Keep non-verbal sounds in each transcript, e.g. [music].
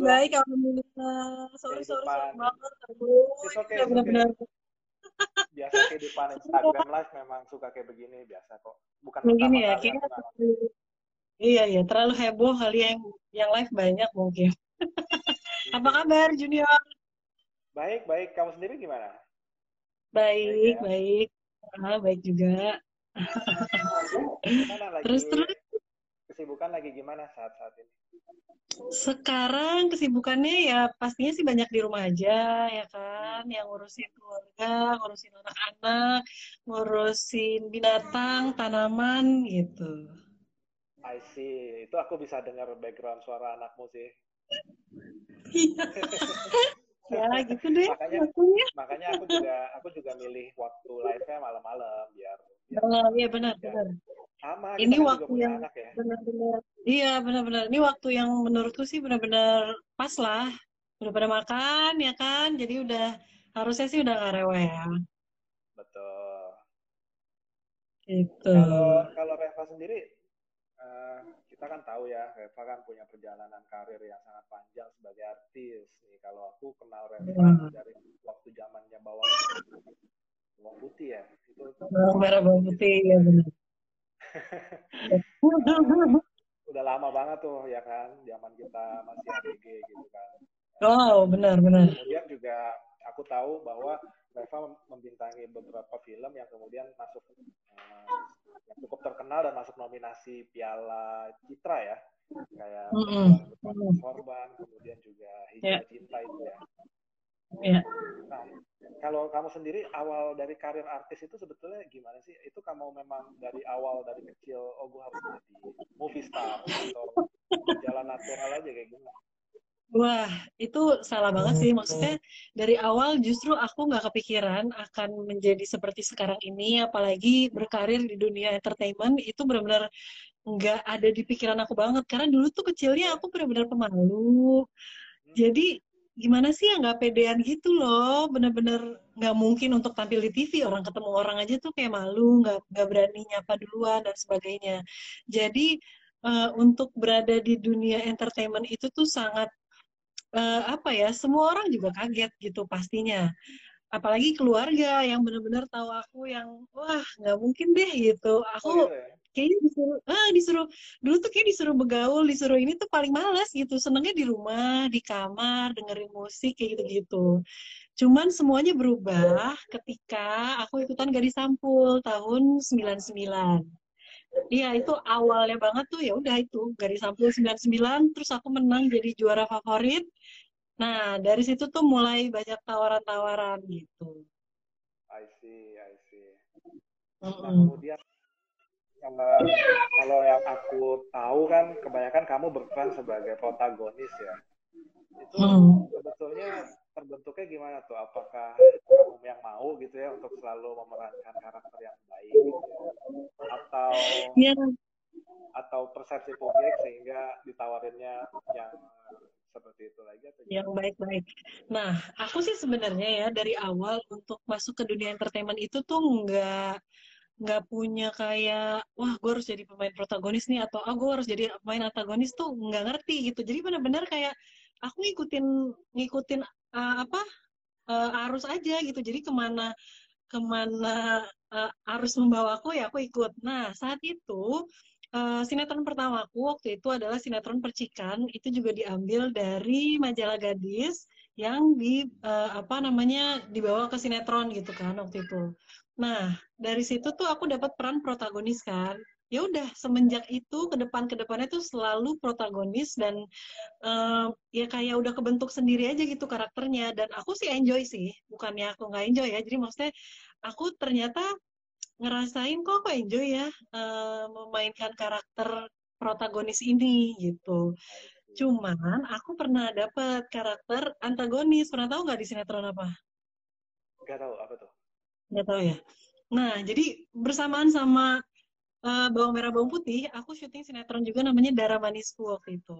baik, alhamdulillah. Sorry, sorry, sorry banget. It's okay, it's benar-benar. Biasa kehidupan Instagram live memang suka kayak begini, biasa kok. Bukan begini ya, kayaknya Iya, iya, terlalu heboh kali yang yang live banyak mungkin. [laughs] Apa kabar, Junior? Baik, baik. Kamu sendiri gimana? Baik, baik. Ya? baik. Ah, baik juga. lagi, terus, terus. Kesibukan lagi gimana saat-saat ini? Sekarang kesibukannya ya pastinya sih banyak di rumah aja, ya kan? Yang ngurusin keluarga, ngurusin anak-anak, ngurusin binatang, tanaman, gitu. I see. Itu aku bisa dengar background suara anakmu sih. Iya. [laughs] ya gitu deh. makanya, waktunya. makanya aku juga aku juga milih waktu live-nya malam-malam biar, biar. Oh iya benar ya. benar. Sama. Ini waktu yang ya. benar-benar. Iya benar-benar. Ini waktu yang menurutku sih benar-benar pas lah. Udah pada makan ya kan. Jadi udah harusnya sih udah nggak rewel ya. Betul. Itu. Kalau kalau Reva sendiri uh, kita kan tahu ya, Reva kan punya perjalanan karir yang sangat panjang sebagai artis. Nih, kalau aku kenal Reva hmm. dari waktu zamannya bawang bawang putih ya, itu bawang merah bawang putih ya benar. [laughs] Udah lama banget tuh ya kan, zaman kita masih ABG gitu kan. Oh benar benar. Kemudian juga aku tahu bahwa Reva membintangi beberapa film yang kemudian masuk uh, yang cukup terkenal dan masuk nominasi Piala Citra ya kayak mm -hmm. Korban kemudian juga Hijau yeah. Cinta itu ya. Yeah. Nah, kalau kamu sendiri awal dari karir artis itu sebetulnya gimana sih? Itu kamu memang dari awal dari kecil, oh gue harus jadi movie star atau jalan natural aja kayak gimana? Wah, itu salah banget sih. Maksudnya dari awal justru aku nggak kepikiran akan menjadi seperti sekarang ini, apalagi berkarir di dunia entertainment itu benar-benar nggak ada di pikiran aku banget. Karena dulu tuh kecilnya aku benar-benar pemalu. Jadi gimana sih ya nggak pedean gitu loh, benar-benar nggak mungkin untuk tampil di TV. Orang ketemu orang aja tuh kayak malu, nggak nggak berani nyapa duluan dan sebagainya. Jadi uh, untuk berada di dunia entertainment itu tuh sangat uh, apa ya semua orang juga kaget gitu pastinya apalagi keluarga yang benar-benar tahu aku yang wah nggak mungkin deh gitu aku oh, iya. Kayaknya disuruh ah disuruh dulu tuh kayak disuruh begaul disuruh ini tuh paling malas gitu senengnya di rumah di kamar dengerin musik kayak gitu gitu cuman semuanya berubah ketika aku ikutan gadis sampul tahun 99 Iya itu awalnya banget tuh ya udah itu garis sampul 99 terus aku menang jadi juara favorit. Nah dari situ tuh mulai banyak tawaran-tawaran gitu. I see, I see. Mm -hmm. Nah kemudian uh, kalau yang aku tahu kan kebanyakan kamu berperan sebagai protagonis ya. Itu mm. sebetulnya terbentuknya gimana tuh? Apakah kamu yang mau gitu ya untuk selalu memerankan karakter yang baik gitu ya? atau yeah. atau persepsi publik sehingga ditawarinnya yang seperti itu lagi atau yang baik-baik. Nah, aku sih sebenarnya ya dari awal untuk masuk ke dunia entertainment itu tuh nggak nggak punya kayak wah gue harus jadi pemain protagonis nih atau ah gue harus jadi pemain antagonis tuh nggak ngerti gitu. Jadi benar-benar kayak aku ngikutin ngikutin uh, apa uh, arus aja gitu. Jadi ke mana ke mana uh, arus membawaku ya aku ikut. Nah saat itu uh, sinetron pertamaku waktu itu adalah sinetron percikan. Itu juga diambil dari majalah gadis yang di uh, apa namanya dibawa ke sinetron gitu kan waktu itu nah dari situ tuh aku dapat peran protagonis kan. Ya udah semenjak itu ke depan ke depannya tuh selalu protagonis dan uh, ya kayak udah kebentuk sendiri aja gitu karakternya. Dan aku sih enjoy sih bukannya aku nggak enjoy ya. Jadi maksudnya aku ternyata ngerasain kok aku enjoy ya uh, memainkan karakter protagonis ini gitu. Cuman aku pernah dapet karakter antagonis. Pernah tahu nggak di sinetron apa? Nggak tahu apa tuh nggak tahu ya nah jadi bersamaan sama uh, bawang merah bawang putih, aku syuting sinetron juga namanya Darah Manisku waktu itu.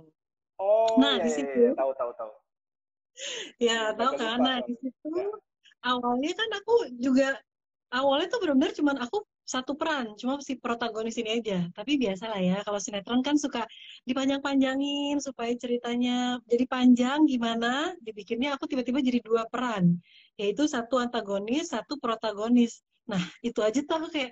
Oh, nah iya, di iya, situ iya, tahu tahu tahu. ya tahu kan. Nah di situ ya. awalnya kan aku juga awalnya tuh benar-benar cuman aku satu peran, cuma si protagonis ini aja. Tapi biasa lah ya, kalau sinetron kan suka dipanjang-panjangin supaya ceritanya jadi panjang gimana, dibikinnya aku tiba-tiba jadi dua peran, yaitu satu antagonis, satu protagonis. Nah, itu aja tuh aku kayak,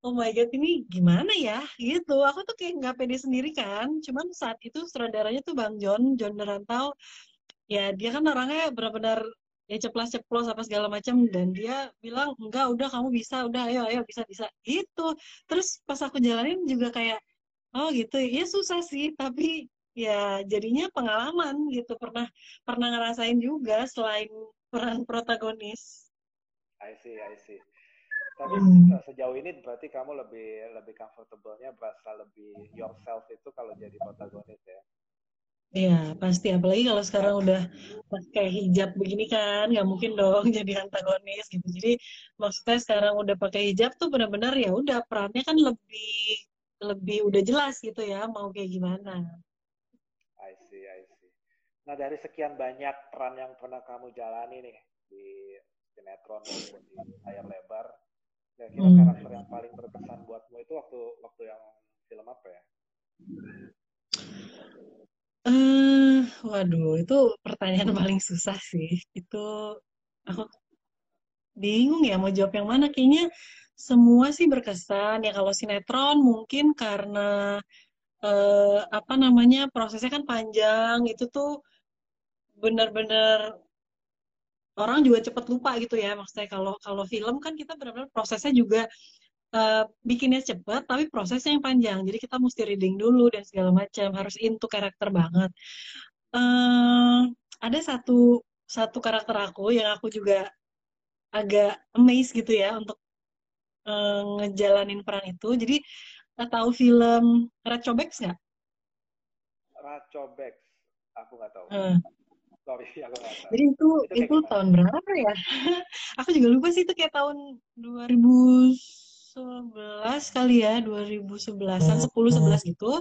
oh my god, ini gimana ya? Gitu, aku tuh kayak nggak pede sendiri kan. Cuman saat itu sutradaranya tuh Bang John, John Derantau, ya dia kan orangnya benar-benar ya ceplos ceplos apa segala macam. Dan dia bilang enggak udah kamu bisa udah ayo ayo bisa bisa. Gitu. Terus pas aku jalanin juga kayak oh gitu. Ya susah sih tapi ya jadinya pengalaman gitu. Pernah pernah ngerasain juga selain peran protagonis. I see I see. Tapi hmm. sejauh ini berarti kamu lebih lebih comfortable-nya berasa lebih yourself itu kalau jadi protagonis ya Iya, pasti. Apalagi kalau sekarang udah pakai hijab begini kan, nggak mungkin dong [laughs] jadi antagonis gitu. Jadi maksudnya sekarang udah pakai hijab tuh benar-benar ya udah perannya kan lebih lebih udah jelas gitu ya, mau kayak gimana. I see, I see. Nah dari sekian banyak peran yang pernah kamu jalani nih di sinetron maupun di layar lebar, kira-kira hmm. karakter yang paling berkesan buatmu itu waktu waktu yang film apa ya? Uh, waduh, itu pertanyaan [laughs] paling susah sih. Itu aku bingung ya mau jawab yang mana. Kayaknya semua sih berkesan. Ya kalau sinetron mungkin karena uh, apa namanya prosesnya kan panjang. Itu tuh benar-benar orang juga cepat lupa gitu ya. Maksudnya kalau kalau film kan kita benar-benar prosesnya juga uh, bikinnya cepat tapi prosesnya yang panjang jadi kita mesti reading dulu dan segala macam harus into karakter banget uh, ada satu satu karakter aku yang aku juga agak amazed gitu ya untuk uh, ngejalanin peran itu jadi tahu film Racobex nggak? Racobex aku nggak tahu. Uh. Sorry, [laughs] aku nggak tahu. Jadi itu itu, itu tahun berapa ya? [laughs] aku juga lupa sih itu kayak tahun 2000 11 kali ya 2011an 10 11 gitu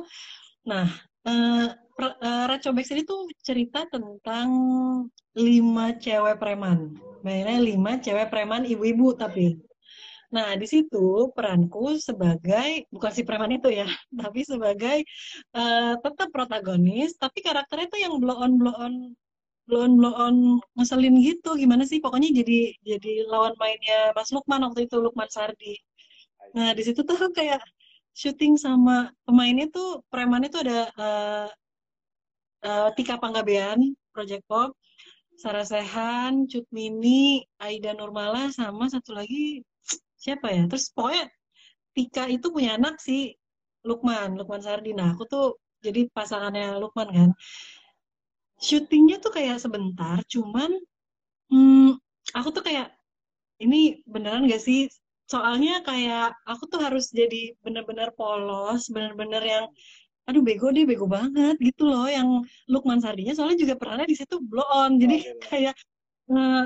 nah uh, uh, Racobex ini tuh cerita tentang lima cewek preman mainnya lima cewek preman ibu-ibu tapi Nah, di situ peranku sebagai bukan si preman itu ya, [laughs] tapi sebagai uh, tetap protagonis, tapi karakternya tuh yang blow on blow on blow on blow on ngeselin gitu. Gimana sih? Pokoknya jadi jadi lawan mainnya Mas Lukman waktu itu Lukman Sardi. Nah, di situ tuh kayak syuting sama pemainnya tuh preman itu ada uh, uh, Tika Panggabean, Project Pop, Sarah Sehan, Cut Mini, Aida Nurmala, sama satu lagi siapa ya? Terus pokoknya Tika itu punya anak si Lukman, Lukman Sardi. Nah, aku tuh jadi pasangannya Lukman kan. Syutingnya tuh kayak sebentar, cuman hmm, aku tuh kayak ini beneran gak sih soalnya kayak aku tuh harus jadi bener-bener polos bener-bener yang aduh bego deh bego banget gitu loh yang Lukman Sardinya soalnya juga pernah di situ blow on. Jadi oh, [laughs] kayak uh,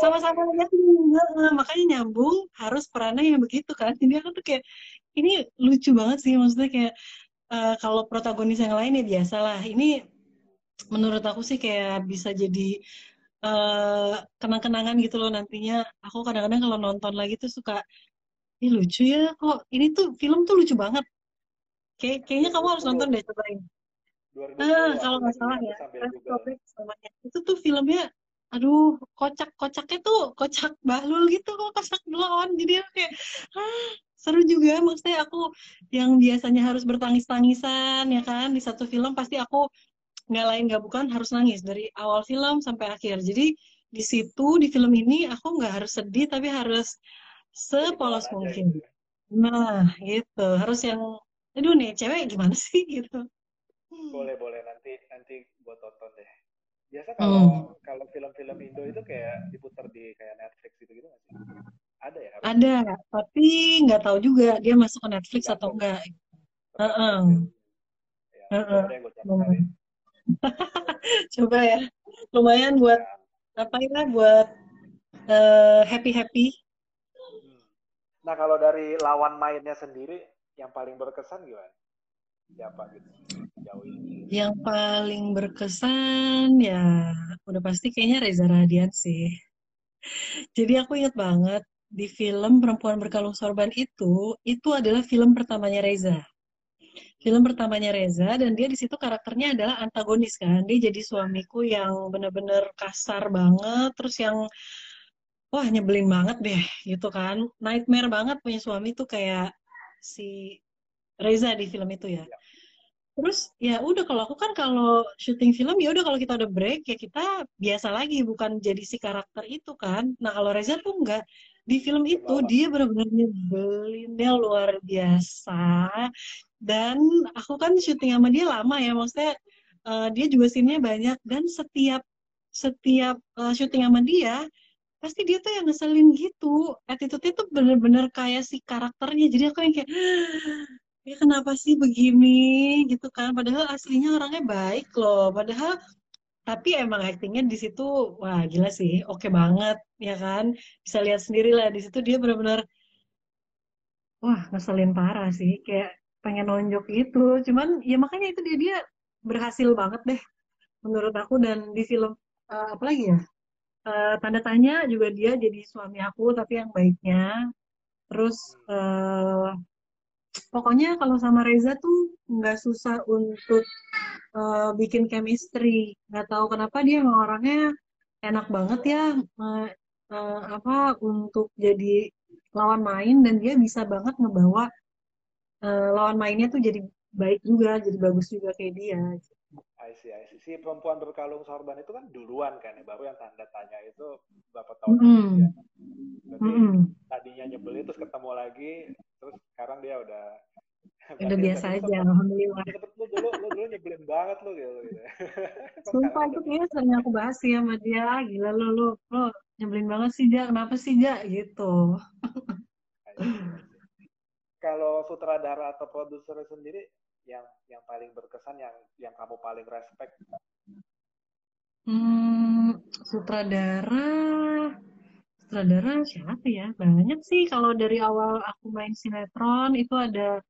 sama-sama ya uh, makanya nyambung harus perannya yang begitu kan. Jadi aku tuh kayak ini lucu banget sih maksudnya kayak uh, kalau protagonis yang lain ya biasa lah. Ini menurut aku sih kayak bisa jadi uh, kenang-kenangan gitu loh nantinya. Aku kadang-kadang kalau nonton lagi tuh suka, ini lucu ya kok. Ini tuh film tuh lucu banget. Kay kayaknya kamu harus nonton deh cobain. Ah, kalau nggak salah ya, itu tuh filmnya, aduh, kocak-kocaknya tuh kocak bahlul gitu kok, kocak belon. Jadi kayak, ah, seru juga. Maksudnya aku yang biasanya harus bertangis-tangisan ya kan di satu film pasti aku nggak lain nggak bukan harus nangis dari awal film sampai akhir. Jadi di situ di film ini aku nggak harus sedih tapi harus sepolos mungkin. gitu. nah gitu. Harus yang aduh nih cewek gimana [laughs] sih? Gitu. Boleh boleh. Nanti nanti buat tonton deh. Biasa kalau hmm. kalau film-film Indo itu kayak diputar di kayak Netflix gitu gitu nggak sih? Ada ya ada tapi nggak tahu juga dia masuk ke Netflix atau enggak uh -uh. Ya, uh -uh. [laughs] coba ya. Lumayan buat apa ya buat uh, happy happy nah kalau dari lawan mainnya sendiri yang paling berkesan gimana? Siapa gitu? Jauh ini yang paling berkesan ya udah pasti kayaknya Reza Radian sih. [laughs] Jadi aku inget banget di film Perempuan Berkalung Sorban itu, itu adalah film pertamanya Reza. Film pertamanya Reza dan dia di situ karakternya adalah antagonis kan. Dia jadi suamiku yang bener-bener kasar banget, terus yang wah nyebelin banget deh gitu kan. Nightmare banget punya suami tuh kayak si Reza di film itu ya. ya. Terus ya udah kalau aku kan kalau syuting film ya udah kalau kita udah break ya kita biasa lagi bukan jadi si karakter itu kan. Nah kalau Reza tuh enggak di film itu dia benar-benar nyebelinnya luar biasa. Dan aku kan syuting sama dia lama ya maksudnya uh, dia juga sinnya banyak. Dan setiap setiap uh, syuting sama dia pasti dia tuh yang ngeselin gitu. Attitude-nya tuh bener-bener kayak si karakternya. Jadi aku yang kayak ya kenapa sih begini? Gitu kan. Padahal aslinya orangnya baik loh. Padahal tapi emang aktingnya di situ wah gila sih oke okay banget ya kan? Bisa lihat sendiri lah di situ dia benar-benar wah ngeselin parah sih kayak pengen nonjok gitu. Cuman ya makanya itu dia dia berhasil banget deh menurut aku. Dan di film uh, apa lagi ya? Uh, tanda tanya juga dia jadi suami aku tapi yang baiknya. Terus uh, pokoknya kalau sama Reza tuh nggak susah untuk uh, bikin chemistry. Nggak tahu kenapa dia emang orangnya enak banget ya uh, uh, apa untuk jadi lawan main dan dia bisa banget ngebawa uh, lawan mainnya tuh jadi baik juga jadi bagus juga kayak dia I see, I see. Si perempuan berkalung sorban itu kan duluan kan ya, baru yang tanda tanya itu berapa tahun mm ya. Jadi mm tadinya nyebelin terus ketemu lagi, terus sekarang dia udah [laughs] udah biasa aja, alhamdulillah. Lu dulu, lu dulu nyebelin banget lu gitu. gitu. [laughs] Sumpah itu kayaknya sering aku bahas sih sama dia, gila lu, lu, lu nyebelin banget sih, Ja, kenapa sih, Ja, gitu. Kalau sutradara atau produser sendiri, yang yang paling berkesan yang yang kamu paling respect? Hmm, sutradara sutradara siapa ya? Banyak sih kalau dari awal aku main sinetron itu ada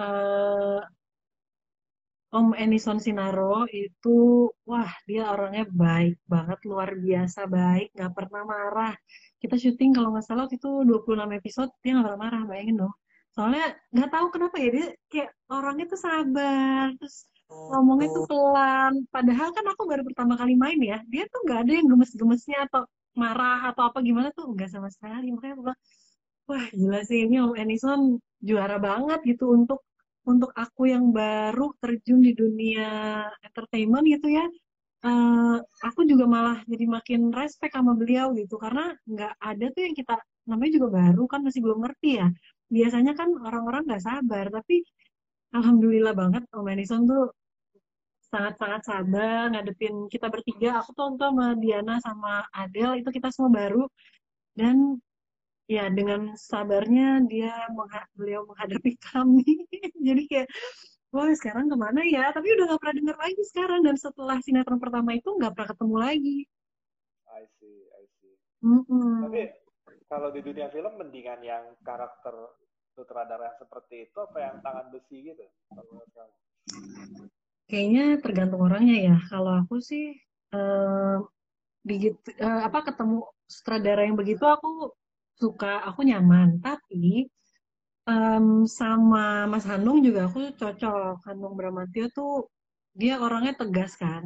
uh, Om Enison Sinaro itu wah dia orangnya baik banget luar biasa baik nggak pernah marah kita syuting kalau nggak salah itu 26 episode dia nggak pernah marah bayangin dong soalnya nggak tahu kenapa ya dia kayak orangnya tuh sabar terus ngomongnya tuh pelan. Padahal kan aku baru pertama kali main ya dia tuh nggak ada yang gemes-gemesnya atau marah atau apa gimana tuh nggak sama sekali. Makanya aku bilang wah gila sih ini Om Enison juara banget gitu untuk untuk aku yang baru terjun di dunia entertainment gitu ya. Uh, aku juga malah jadi makin respect sama beliau gitu karena nggak ada tuh yang kita namanya juga baru kan masih belum ngerti ya biasanya kan orang-orang nggak sabar tapi alhamdulillah banget Om Madison tuh sangat-sangat sabar ngadepin kita bertiga. Aku tuh sama Diana sama Adele itu kita semua baru. Dan ya dengan sabarnya dia mengha beliau menghadapi [laughs] kami. Jadi kayak wah sekarang ke mana ya? Tapi udah nggak pernah dengar lagi sekarang. Dan setelah sinetron pertama itu nggak pernah ketemu lagi. I see I see. Mm -mm. tapi kalau di dunia film mendingan yang karakter sutradara yang seperti itu apa yang tangan besi gitu? Kayaknya tergantung orangnya ya. Kalau aku sih uh, begitu uh, apa ketemu sutradara yang begitu aku suka aku nyaman. Tapi um, sama Mas Hanung juga aku cocok. Hanung Bramantio tuh dia orangnya tegas kan?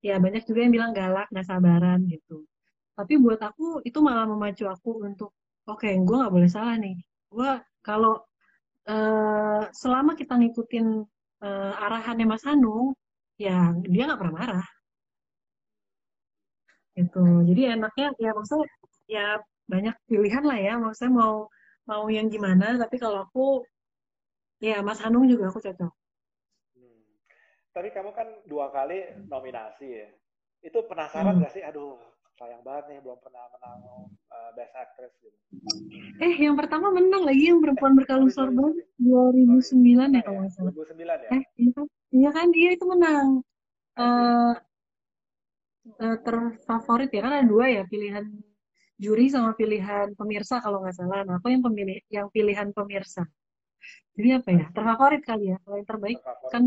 Ya banyak juga yang bilang galak nggak sabaran gitu tapi buat aku itu malah memacu aku untuk oke okay, gue nggak boleh salah nih. Gue kalau uh, selama kita ngikutin uh, arahannya Mas Hanung ya dia nggak pernah marah. Itu jadi enaknya ya maksudnya ya banyak pilihan lah ya. Maksudnya mau mau yang gimana tapi kalau aku ya Mas Hanung juga aku cocok. Hmm. tadi kamu kan dua kali nominasi ya. Itu penasaran hmm. gak sih? Aduh sayang banget nih belum pernah menang uh, Best Actress gitu. Eh, yang pertama menang lagi yang perempuan berkalung sorban 2009 ya kalau nggak salah. 2009 ya? Eh, iya kan, iya kan dia itu menang. Uh, uh, terfavorit ya kan ada dua ya pilihan juri sama pilihan pemirsa kalau nggak salah. Nah, aku yang pemilih yang pilihan pemirsa. Jadi apa ya? Terfavorit kali ya. Kalau yang terbaik terfavorit. kan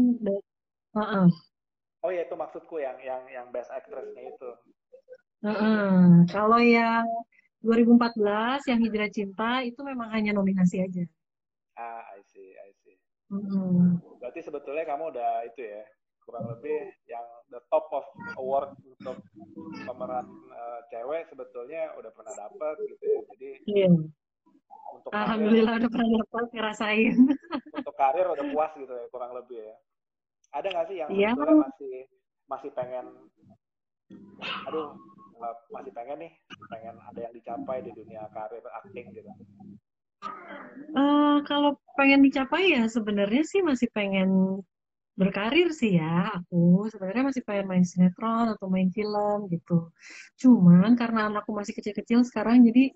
uh -uh. Oh iya itu maksudku yang yang yang best actressnya itu. Hmm, kalau yang 2014 yang Hijrah Cinta itu memang hanya nominasi aja. Ah, I see, I see. Mm-hmm. Berarti sebetulnya kamu udah itu ya, kurang lebih yang the top of award untuk pemeran uh, cewek sebetulnya udah pernah dapet gitu ya. Jadi yeah. untuk Alhamdulillah karir, udah pernah dapat ngerasain. untuk karir udah puas gitu ya, kurang lebih ya. Ada nggak sih yang yeah. sebetulnya masih masih pengen aduh uh, masih pengen nih pengen ada yang dicapai di dunia karir acting gitu. Uh, kalau pengen dicapai ya sebenarnya sih masih pengen berkarir sih ya aku sebenarnya masih pengen main sinetron atau main film gitu. Cuman karena anakku masih kecil-kecil sekarang jadi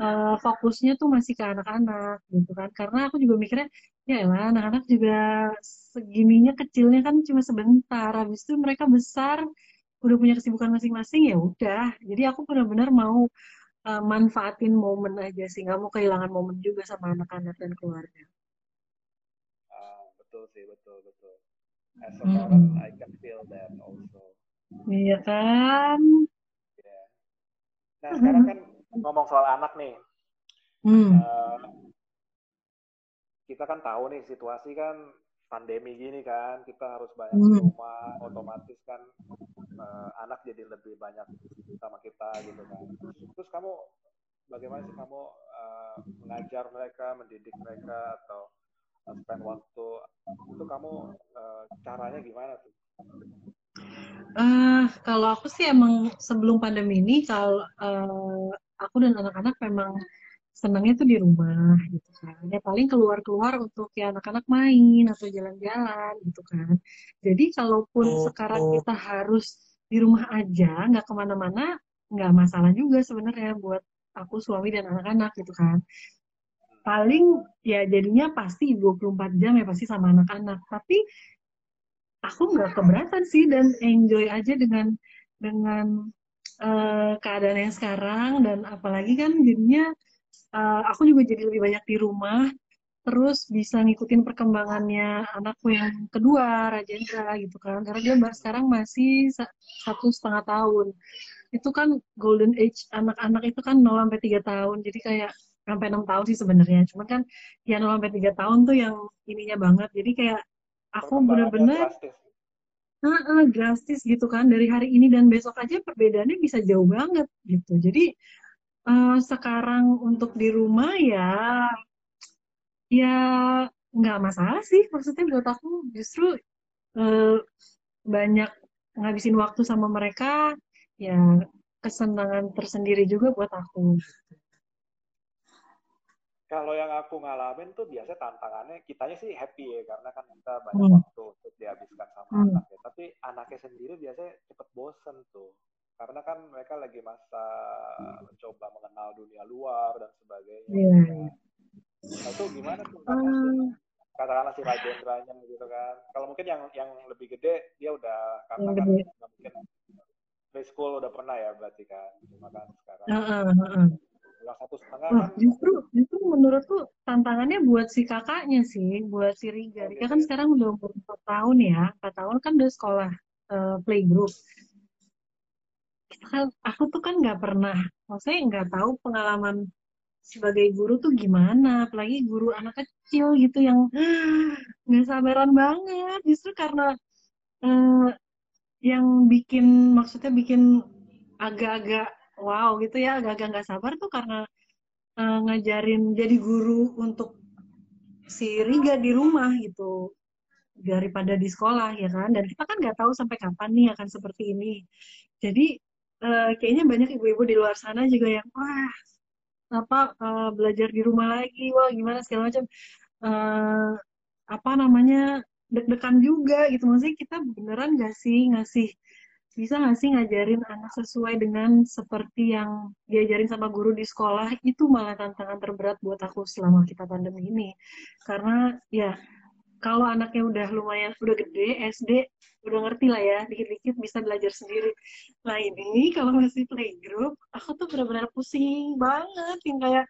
uh, fokusnya tuh masih ke anak-anak gitu kan. Karena aku juga mikirnya ya lah anak-anak juga segininya kecilnya kan cuma sebentar habis itu mereka besar udah punya kesibukan masing-masing ya udah. Jadi aku benar-benar mau uh, manfaatin momen aja sih. Nggak mau kehilangan momen juga sama anak-anak dan keluarga. Uh, betul sih betul betul. As a parent. I can feel that also. Iya kan? Yeah. nah sekarang kan ngomong soal anak nih. Mm. uh, kita kan tahu nih situasi kan pandemi gini kan kita harus banyak di hmm. rumah otomatis kan uh, anak jadi lebih banyak sama kita gitu kan. Terus kamu bagaimana sih kamu uh, mengajar mereka mendidik mereka atau uh, spend waktu? Itu kamu uh, caranya gimana tuh? Uh, kalau aku sih emang sebelum pandemi ini kalau uh, aku dan anak-anak memang senangnya tuh di rumah gitu kan. Ya paling keluar-keluar untuk ya anak-anak main atau jalan-jalan gitu kan. Jadi kalaupun oh, sekarang oh. kita harus di rumah aja nggak ke mana-mana nggak masalah juga sebenarnya buat aku suami dan anak-anak gitu kan. Paling ya jadinya pasti 24 jam ya pasti sama anak-anak. Tapi aku nggak keberatan sih dan enjoy aja dengan dengan uh, keadaan yang sekarang dan apalagi kan jadinya uh, aku juga jadi lebih banyak di rumah terus bisa ngikutin perkembangannya anakku yang kedua Rajendra gitu kan. Karena dia sekarang masih satu setengah tahun. Itu kan golden age anak-anak itu kan 0 sampai tiga tahun. Jadi kayak sampai enam tahun sih sebenarnya. Cuman kan ya 0 sampai tiga tahun tuh yang ininya banget. Jadi kayak aku bener-bener Nah, uh, drastis gitu kan. Dari hari ini dan besok aja perbedaannya bisa jauh banget gitu. Jadi uh, sekarang untuk di rumah ya ya nggak masalah sih maksudnya buat aku justru uh, banyak ngabisin waktu sama mereka ya kesenangan tersendiri juga buat aku kalau yang aku ngalamin tuh biasa tantangannya kitanya sih happy ya karena kan kita banyak hmm. waktu untuk dihabiskan sama hmm. anaknya tapi anaknya sendiri biasanya cepet bosen tuh karena kan mereka lagi masa mencoba mengenal dunia luar dan sebagainya. Yeah. Iya. Nah, itu gimana tuh um, katakanlah si Rajendranya gitu kan. Kalau mungkin yang yang lebih gede dia udah karena kan mungkin preschool udah pernah ya berarti kan. Cuma kan sekarang. Uh, uh, uh, uh. satu setengah kan. Justru justru menurutku tantangannya buat si kakaknya sih, buat si Riga. Riga kan sekarang udah umur 4 tahun ya. 4 tahun kan udah sekolah uh, playgroup kan aku tuh kan nggak pernah maksudnya nggak tahu pengalaman sebagai guru tuh gimana. Apalagi guru anak kecil gitu yang [gasps] nggak sabaran banget. Justru karena eh, yang bikin maksudnya bikin agak-agak wow gitu ya agak-agak nggak sabar tuh karena eh, ngajarin jadi guru untuk si Riga di rumah gitu. Daripada di sekolah ya kan? Dan kita kan nggak tahu sampai kapan nih akan seperti ini. Jadi uh, kayaknya banyak ibu-ibu di luar sana juga yang wah apa uh, belajar di rumah lagi wah gimana segala macam. Uh, apa namanya deg-degan juga gitu. Maksudnya kita beneran gak sih ngasih bisa nggak sih ngajarin anak sesuai dengan seperti yang diajarin sama guru di sekolah? Itu malah tantangan terberat buat aku selama kita pandemi ini. Karena ya kalau anaknya udah lumayan udah gede SD udah ngerti lah ya dikit-dikit bisa belajar sendiri. Nah ini kalau masih playgroup aku tuh benar-benar pusing banget yang kayak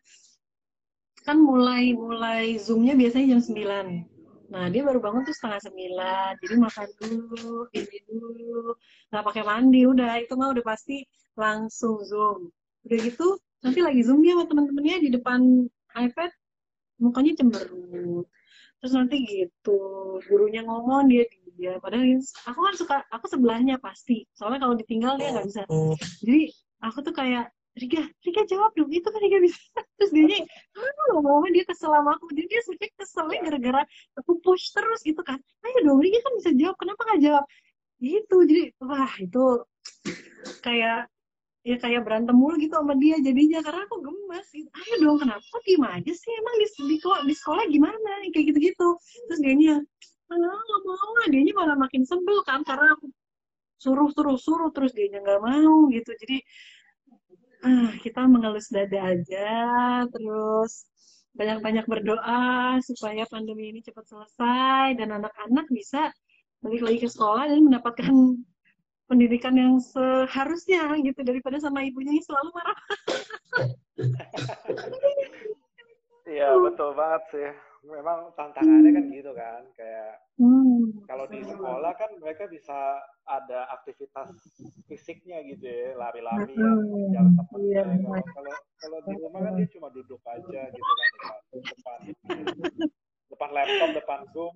kan mulai mulai zoomnya biasanya jam 9 nah dia baru bangun tuh setengah sembilan jadi makan dulu ini dulu nggak pakai mandi udah itu mah udah pasti langsung zoom. Udah gitu nanti lagi zoom dia sama teman-temannya di depan iPad mukanya cemberut terus nanti gitu gurunya ngomong dia dia padahal aku kan suka aku sebelahnya pasti. Soalnya kalau ditinggal dia nggak bisa. Jadi aku tuh kayak Rika, Rika jawab dong itu kan Rika bisa. [laughs] Terus dia ah lama dia kesel sama aku? Jadi dia sampai keselnya gara-gara aku push terus gitu kan. Ayo dong Rika kan bisa jawab kenapa nggak jawab? Gitu. Jadi wah itu kayak ya kayak berantem mulu gitu sama dia jadinya karena aku gemes gitu. Ayo dong kenapa kok diem aja sih? Emang di, di, di sekolah gimana? Kayak gitu gitu terus dia nya ah nggak mau dia nya malah makin sebel kan karena aku suruh suruh suruh terus dia nya nggak mau gitu. Jadi ah kita mengelus dada aja terus banyak-banyak berdoa supaya pandemi ini cepat selesai dan anak-anak bisa balik lagi ke sekolah dan mendapatkan pendidikan yang seharusnya gitu daripada sama ibunya yang selalu marah. Iya betul banget sih. Memang tantangannya kan gitu kan, kayak hmm. kalau di sekolah kan mereka bisa ada aktivitas fisiknya gitu ya, lari-lari, jalan temennya. Iya, kalau kalau di rumah kan dia cuma duduk aja gitu kan depan depan [laughs] depan laptop, depan zoom,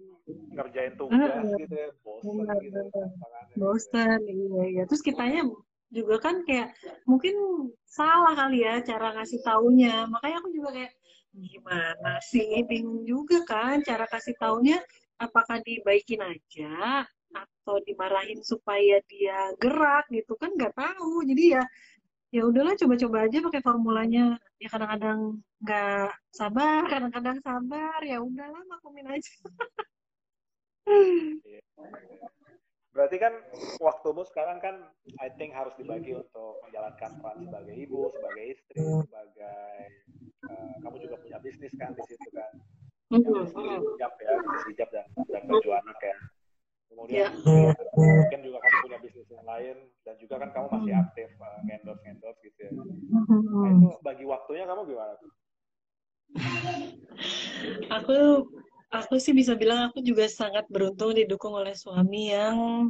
ngerjain tugas uh, gitu ya, bosan benar, gitu. Bosan, iya, iya. Terus kitanya juga kan kayak mungkin salah kali ya cara ngasih taunya. Makanya aku juga kayak gimana sih bingung juga kan cara kasih taunya apakah dibaikin aja atau dimarahin supaya dia gerak gitu kan nggak tahu jadi ya ya udahlah coba-coba aja pakai formulanya. Ya kadang-kadang nggak sabar kadang-kadang sabar. Ya udahlah maklumin aja. [laughs] Berarti kan waktumu sekarang kan I think harus dibagi untuk menjalankan peran sebagai ibu sebagai istri sebagai uh, kamu juga punya bisnis kan di situ kan. Yang hijab ya hijab dan dan baju anak ya kemudian yeah. mungkin juga kamu punya bisnis yang lain dan juga kan kamu masih aktif uh, endorse endorse gitu ya. Nah itu bagi waktunya kamu gimana? [laughs] Aku aku sih bisa bilang aku juga sangat beruntung didukung oleh suami yang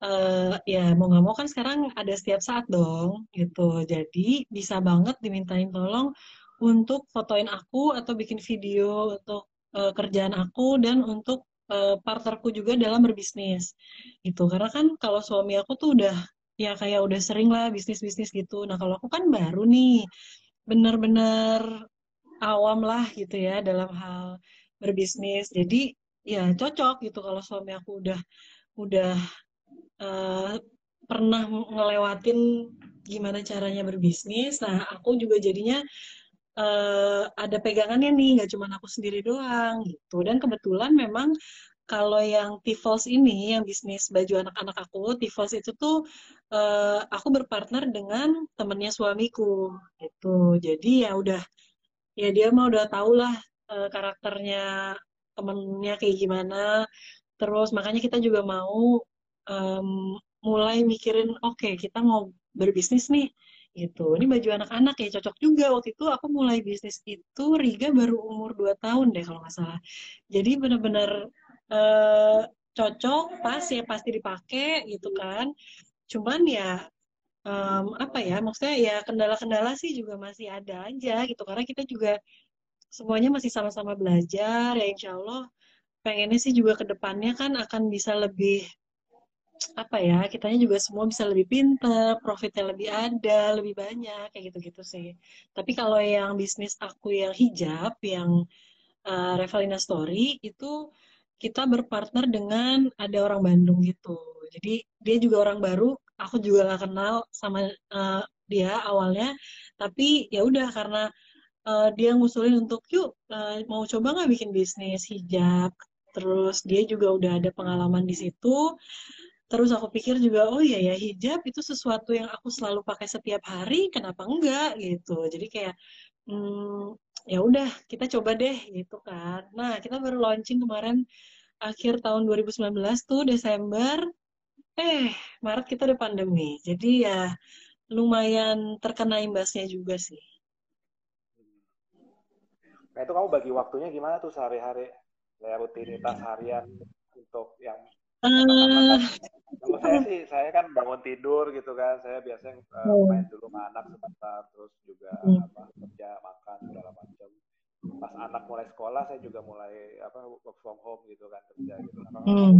uh, ya mau nggak mau kan sekarang ada setiap saat dong gitu. Jadi bisa banget dimintain tolong untuk fotoin aku atau bikin video untuk uh, kerjaan aku dan untuk uh, partnerku juga dalam berbisnis gitu. Karena kan kalau suami aku tuh udah ya kayak udah sering lah bisnis bisnis gitu. Nah kalau aku kan baru nih bener-bener awam lah gitu ya dalam hal berbisnis. Jadi ya cocok gitu kalau suami aku udah udah uh, pernah ngelewatin gimana caranya berbisnis. Nah aku juga jadinya uh, ada pegangannya nih, nggak cuma aku sendiri doang gitu. Dan kebetulan memang kalau yang Tifos ini, yang bisnis baju anak-anak aku, Tifos itu tuh uh, aku berpartner dengan temennya suamiku gitu. Jadi ya udah, ya dia mau udah tau lah uh, karakternya temennya kayak gimana. Terus makanya kita juga mau um, mulai mikirin, oke okay, kita mau berbisnis nih gitu. Ini baju anak-anak ya cocok juga. Waktu itu aku mulai bisnis itu Riga baru umur 2 tahun deh kalau nggak salah. Jadi benar-benar uh, cocok, pas ya pasti dipakai gitu kan. Cuman ya um, apa ya maksudnya ya kendala-kendala sih juga masih ada aja gitu karena kita juga semuanya masih sama-sama belajar ya insya Allah pengennya sih juga ke depannya kan akan bisa lebih apa ya kitanya juga semua bisa lebih pinter profitnya lebih ada lebih banyak kayak gitu-gitu sih. Tapi kalau yang bisnis aku yang hijab yang uh, Revalina Story itu kita berpartner dengan ada orang Bandung gitu. Jadi dia juga orang baru aku juga gak kenal sama uh, dia awalnya. Tapi ya udah karena uh, dia ngusulin untuk yuk uh, mau coba nggak bikin bisnis hijab? Terus dia juga udah ada pengalaman di situ terus aku pikir juga oh iya ya hijab itu sesuatu yang aku selalu pakai setiap hari kenapa enggak? Gitu. Jadi kayak hmm, ya udah kita coba deh gitu kan. Nah kita baru launching kemarin akhir tahun 2019 tuh Desember. Eh Maret kita udah pandemi. Jadi ya lumayan terkena imbasnya juga sih. Nah itu kamu bagi waktunya gimana tuh sehari-hari? Rutinitas harian untuk yang uh, kamu saya sih saya kan bangun tidur gitu kan. Saya biasanya uh, main dulu sama anak sebentar terus juga hmm. apa kerja makan segala macam. Pas anak mulai sekolah saya juga mulai apa work from home gitu kan kerja gitu. Nah, hmm.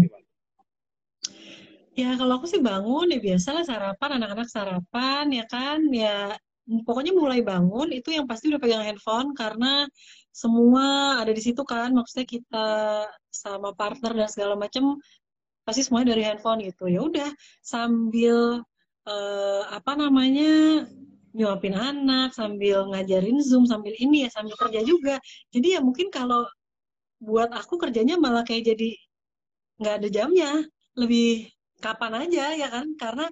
ya kalau aku sih bangun ya biasalah sarapan anak-anak sarapan ya kan? Ya pokoknya mulai bangun itu yang pasti udah pegang handphone karena semua ada di situ kan. Maksudnya kita sama partner dan segala macam pasti semuanya dari handphone gitu. Ya udah sambil uh, apa namanya nyuapin anak sambil ngajarin zoom sambil ini ya sambil kerja juga. Jadi ya mungkin kalau buat aku kerjanya malah kayak jadi nggak ada jamnya. Lebih kapan aja ya kan? Karena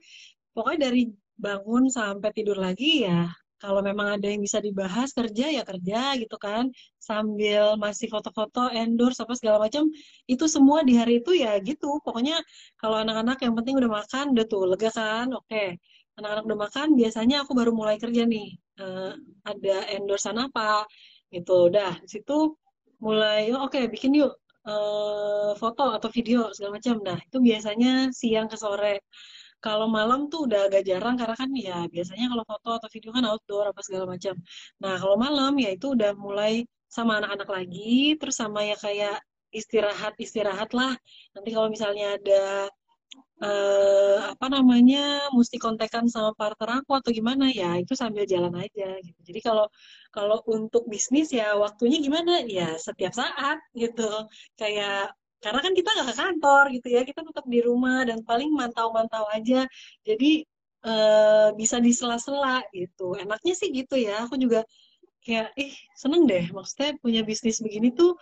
pokoknya dari bangun sampai tidur lagi ya kalau memang ada yang bisa dibahas kerja ya kerja gitu kan. Sambil masih foto-foto endorse apa segala macam itu semua di hari itu ya gitu. Pokoknya kalau anak-anak yang penting udah makan udah tuh lega kan? Oke. Anak-anak udah makan biasanya aku baru mulai kerja nih. Uh, ada endorsean apa gitu. Udah di situ mulai oh, oke okay, bikin yuk uh, foto atau video segala macam. Nah itu biasanya siang ke sore kalau malam tuh udah agak jarang karena kan ya biasanya kalau foto atau video kan outdoor apa segala macam. Nah kalau malam ya itu udah mulai sama anak-anak lagi, terus sama ya kayak istirahat istirahat lah. Nanti kalau misalnya ada eh, apa namanya mesti kontekan sama partner aku atau gimana ya itu sambil jalan aja gitu. Jadi kalau kalau untuk bisnis ya waktunya gimana ya setiap saat gitu. Kayak karena kan kita nggak ke kantor gitu ya kita tetap di rumah dan paling mantau-mantau aja. Jadi e, bisa di sela-sela gitu. Enaknya sih gitu ya. Aku juga kayak ih seneng deh. Maksudnya punya bisnis begini tuh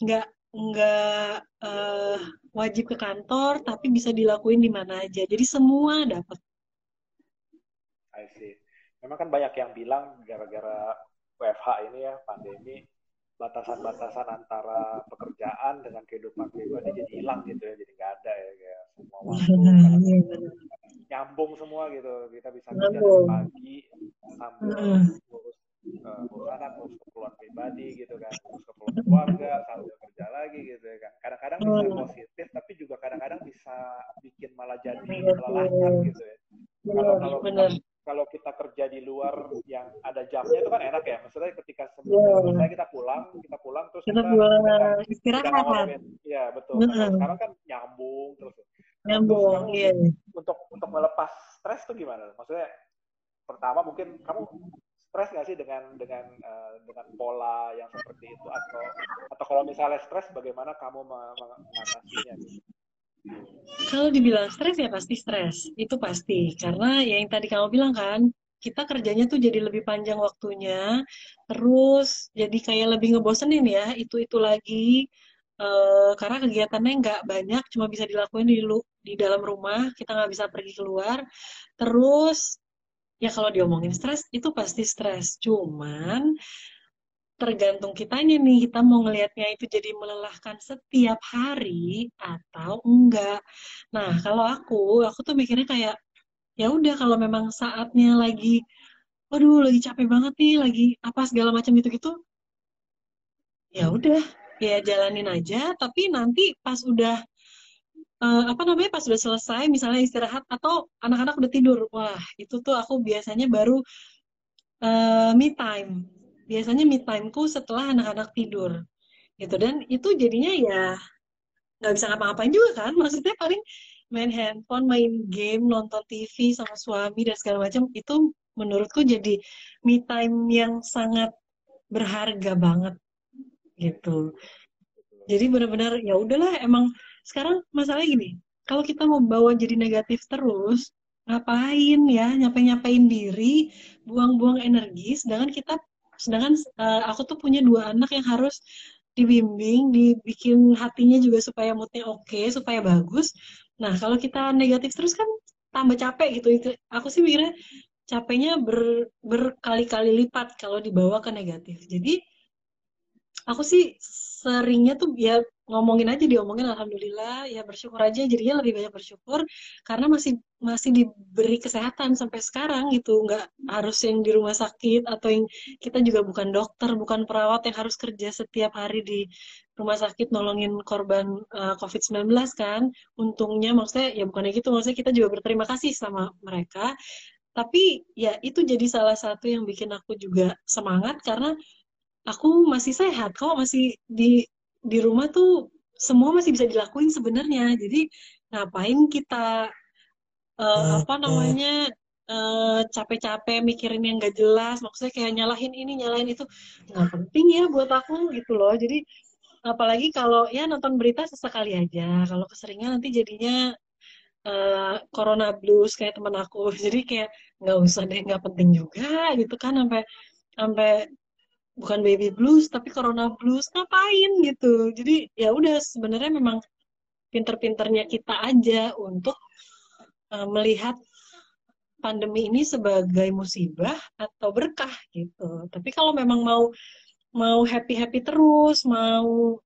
nggak nggak uh, wajib ke kantor tapi bisa dilakuin di mana aja. Jadi semua dapat I see. Memang kan banyak yang bilang gara-gara WFH ini ya pandemi batasan-batasan antara pekerjaan dengan kehidupan pribadi jadi hilang gitu ya jadi nggak ada ya kayak semua waktu [laughs] nyambung semua gitu. Kita bisa kerja dari pagi sambil ngurus uh, ngurus anak ngurus keperluan pribadi gitu kan ngurus keperluan keluarga sambil kerja lagi gitu ya kan. Kadang-kadang bisa positif tapi juga kadang-kadang bisa bikin malah jadi melelahkan gitu ya. Kalau kalau kalau kita kerja di luar yang ada jamnya itu kan enak ya. Maksudnya ketika sebelum yeah. selesai kita pulang, kita pulang terus kita, kita pulang istirahat. Iya betul. Mm -hmm. Sekarang kan nyambung terus. Nyambung. Iya. Yeah. Untuk untuk melepas stres tuh gimana? Maksudnya pertama mungkin kamu stres nggak sih dengan dengan uh, dengan pola yang seperti itu atau atau kalau misalnya stres bagaimana kamu mengatasinya? Gitu? Kalau dibilang stres ya pasti stres, itu pasti. Karena ya yang tadi kamu bilang kan, kita kerjanya tuh jadi lebih panjang waktunya, terus jadi kayak lebih ngebosenin ya, itu-itu lagi. Uh, karena kegiatannya nggak banyak, cuma bisa dilakuin di, di dalam rumah, kita nggak bisa pergi keluar. Terus, ya kalau diomongin stres, itu pasti stres. Cuman, tergantung kitanya nih. Kita mau ngelihatnya itu jadi melelahkan setiap hari atau enggak. Nah kalau aku aku tuh mikirnya kayak ya udah kalau memang saatnya lagi waduh lagi capek banget nih lagi apa segala macam gitu gitu ya udah ya jalanin aja. Tapi nanti pas udah uh, apa namanya pas udah selesai misalnya istirahat atau anak-anak udah tidur wah itu tuh aku biasanya baru uh, me time biasanya me timeku setelah anak-anak tidur. Gitu. Dan itu jadinya ya nggak bisa ngapa-ngapain juga kan. Maksudnya paling main handphone main game nonton TV sama suami dan segala macam itu menurutku jadi me time yang sangat berharga banget. Gitu. Jadi benar-benar ya udahlah emang sekarang masalah gini kalau kita mau bawa jadi negatif terus ngapain ya nyapain-nyapain diri buang-buang energi sedangkan kita sedangkan uh, aku tuh punya dua anak yang harus dibimbing, dibikin hatinya juga supaya moodnya oke, okay, supaya bagus. Nah, kalau kita negatif terus kan tambah capek gitu. Itu aku sih mikirnya capeknya ber, berkali-kali lipat kalau dibawa ke negatif. Jadi aku sih seringnya tuh ya ngomongin aja diomongin alhamdulillah. Ya bersyukur aja jadinya lebih banyak bersyukur. Karena masih masih diberi kesehatan sampai sekarang gitu. Nggak harus yang di rumah sakit atau yang kita juga bukan dokter bukan perawat yang harus kerja setiap hari di rumah sakit nolongin korban uh, eh, COVID-19 kan. Untungnya maksudnya ya bukan gitu. Maksudnya kita juga berterima kasih sama mereka. Tapi ya itu jadi salah satu yang bikin aku juga semangat karena aku masih sehat. Kok masih di di rumah tuh semua masih bisa dilakuin sebenarnya. Jadi ngapain kita uh, apa namanya capek capek-capek mikirin yang gak jelas, maksudnya kayak nyalahin ini, nyalahin itu, nggak penting ya buat aku gitu loh. Jadi apalagi kalau ya nonton berita sesekali aja, kalau keseringan nanti jadinya uh, corona blues kayak temen aku. [laughs] Jadi kayak nggak usah deh, nggak penting juga gitu kan sampai sampai bukan baby blues tapi corona blues ngapain gitu? Jadi ya udah sebenarnya memang pinter-pinternya kita aja untuk uh, melihat pandemi ini sebagai musibah atau berkah gitu. Tapi kalau memang mau mau happy happy terus mau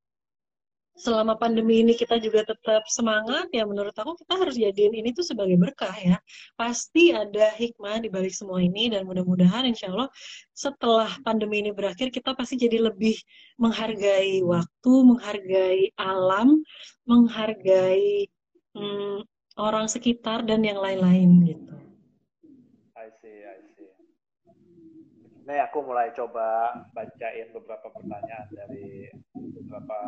selama pandemi ini kita juga tetap semangat ya menurut aku kita harus jadiin ini tuh sebagai berkah ya. Pasti ada hikmah di balik semua ini dan mudah-mudahan insya Allah setelah pandemi ini berakhir kita pasti jadi lebih menghargai waktu menghargai alam menghargai hmm, orang sekitar dan yang lain-lain gitu. Ini aku mulai coba bacain beberapa pertanyaan dari beberapa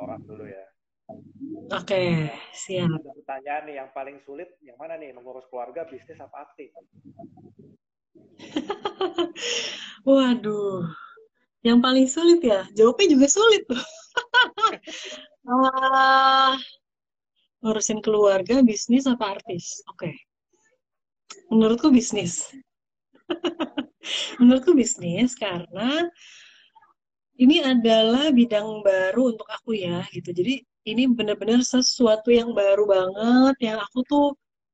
orang dulu ya. Oke, okay, siap. Ada pertanyaan nih, yang paling sulit yang mana nih? Mengurus keluarga, bisnis, apa aktif? [laughs] Waduh, yang paling sulit ya? Jawabnya juga sulit tuh. uh, [laughs] ngurusin keluarga, bisnis, apa artis? Oke. Okay. Menurutku bisnis. [laughs] menurutku bisnis karena ini adalah bidang baru untuk aku ya gitu. Jadi ini benar-benar sesuatu yang baru banget yang aku tuh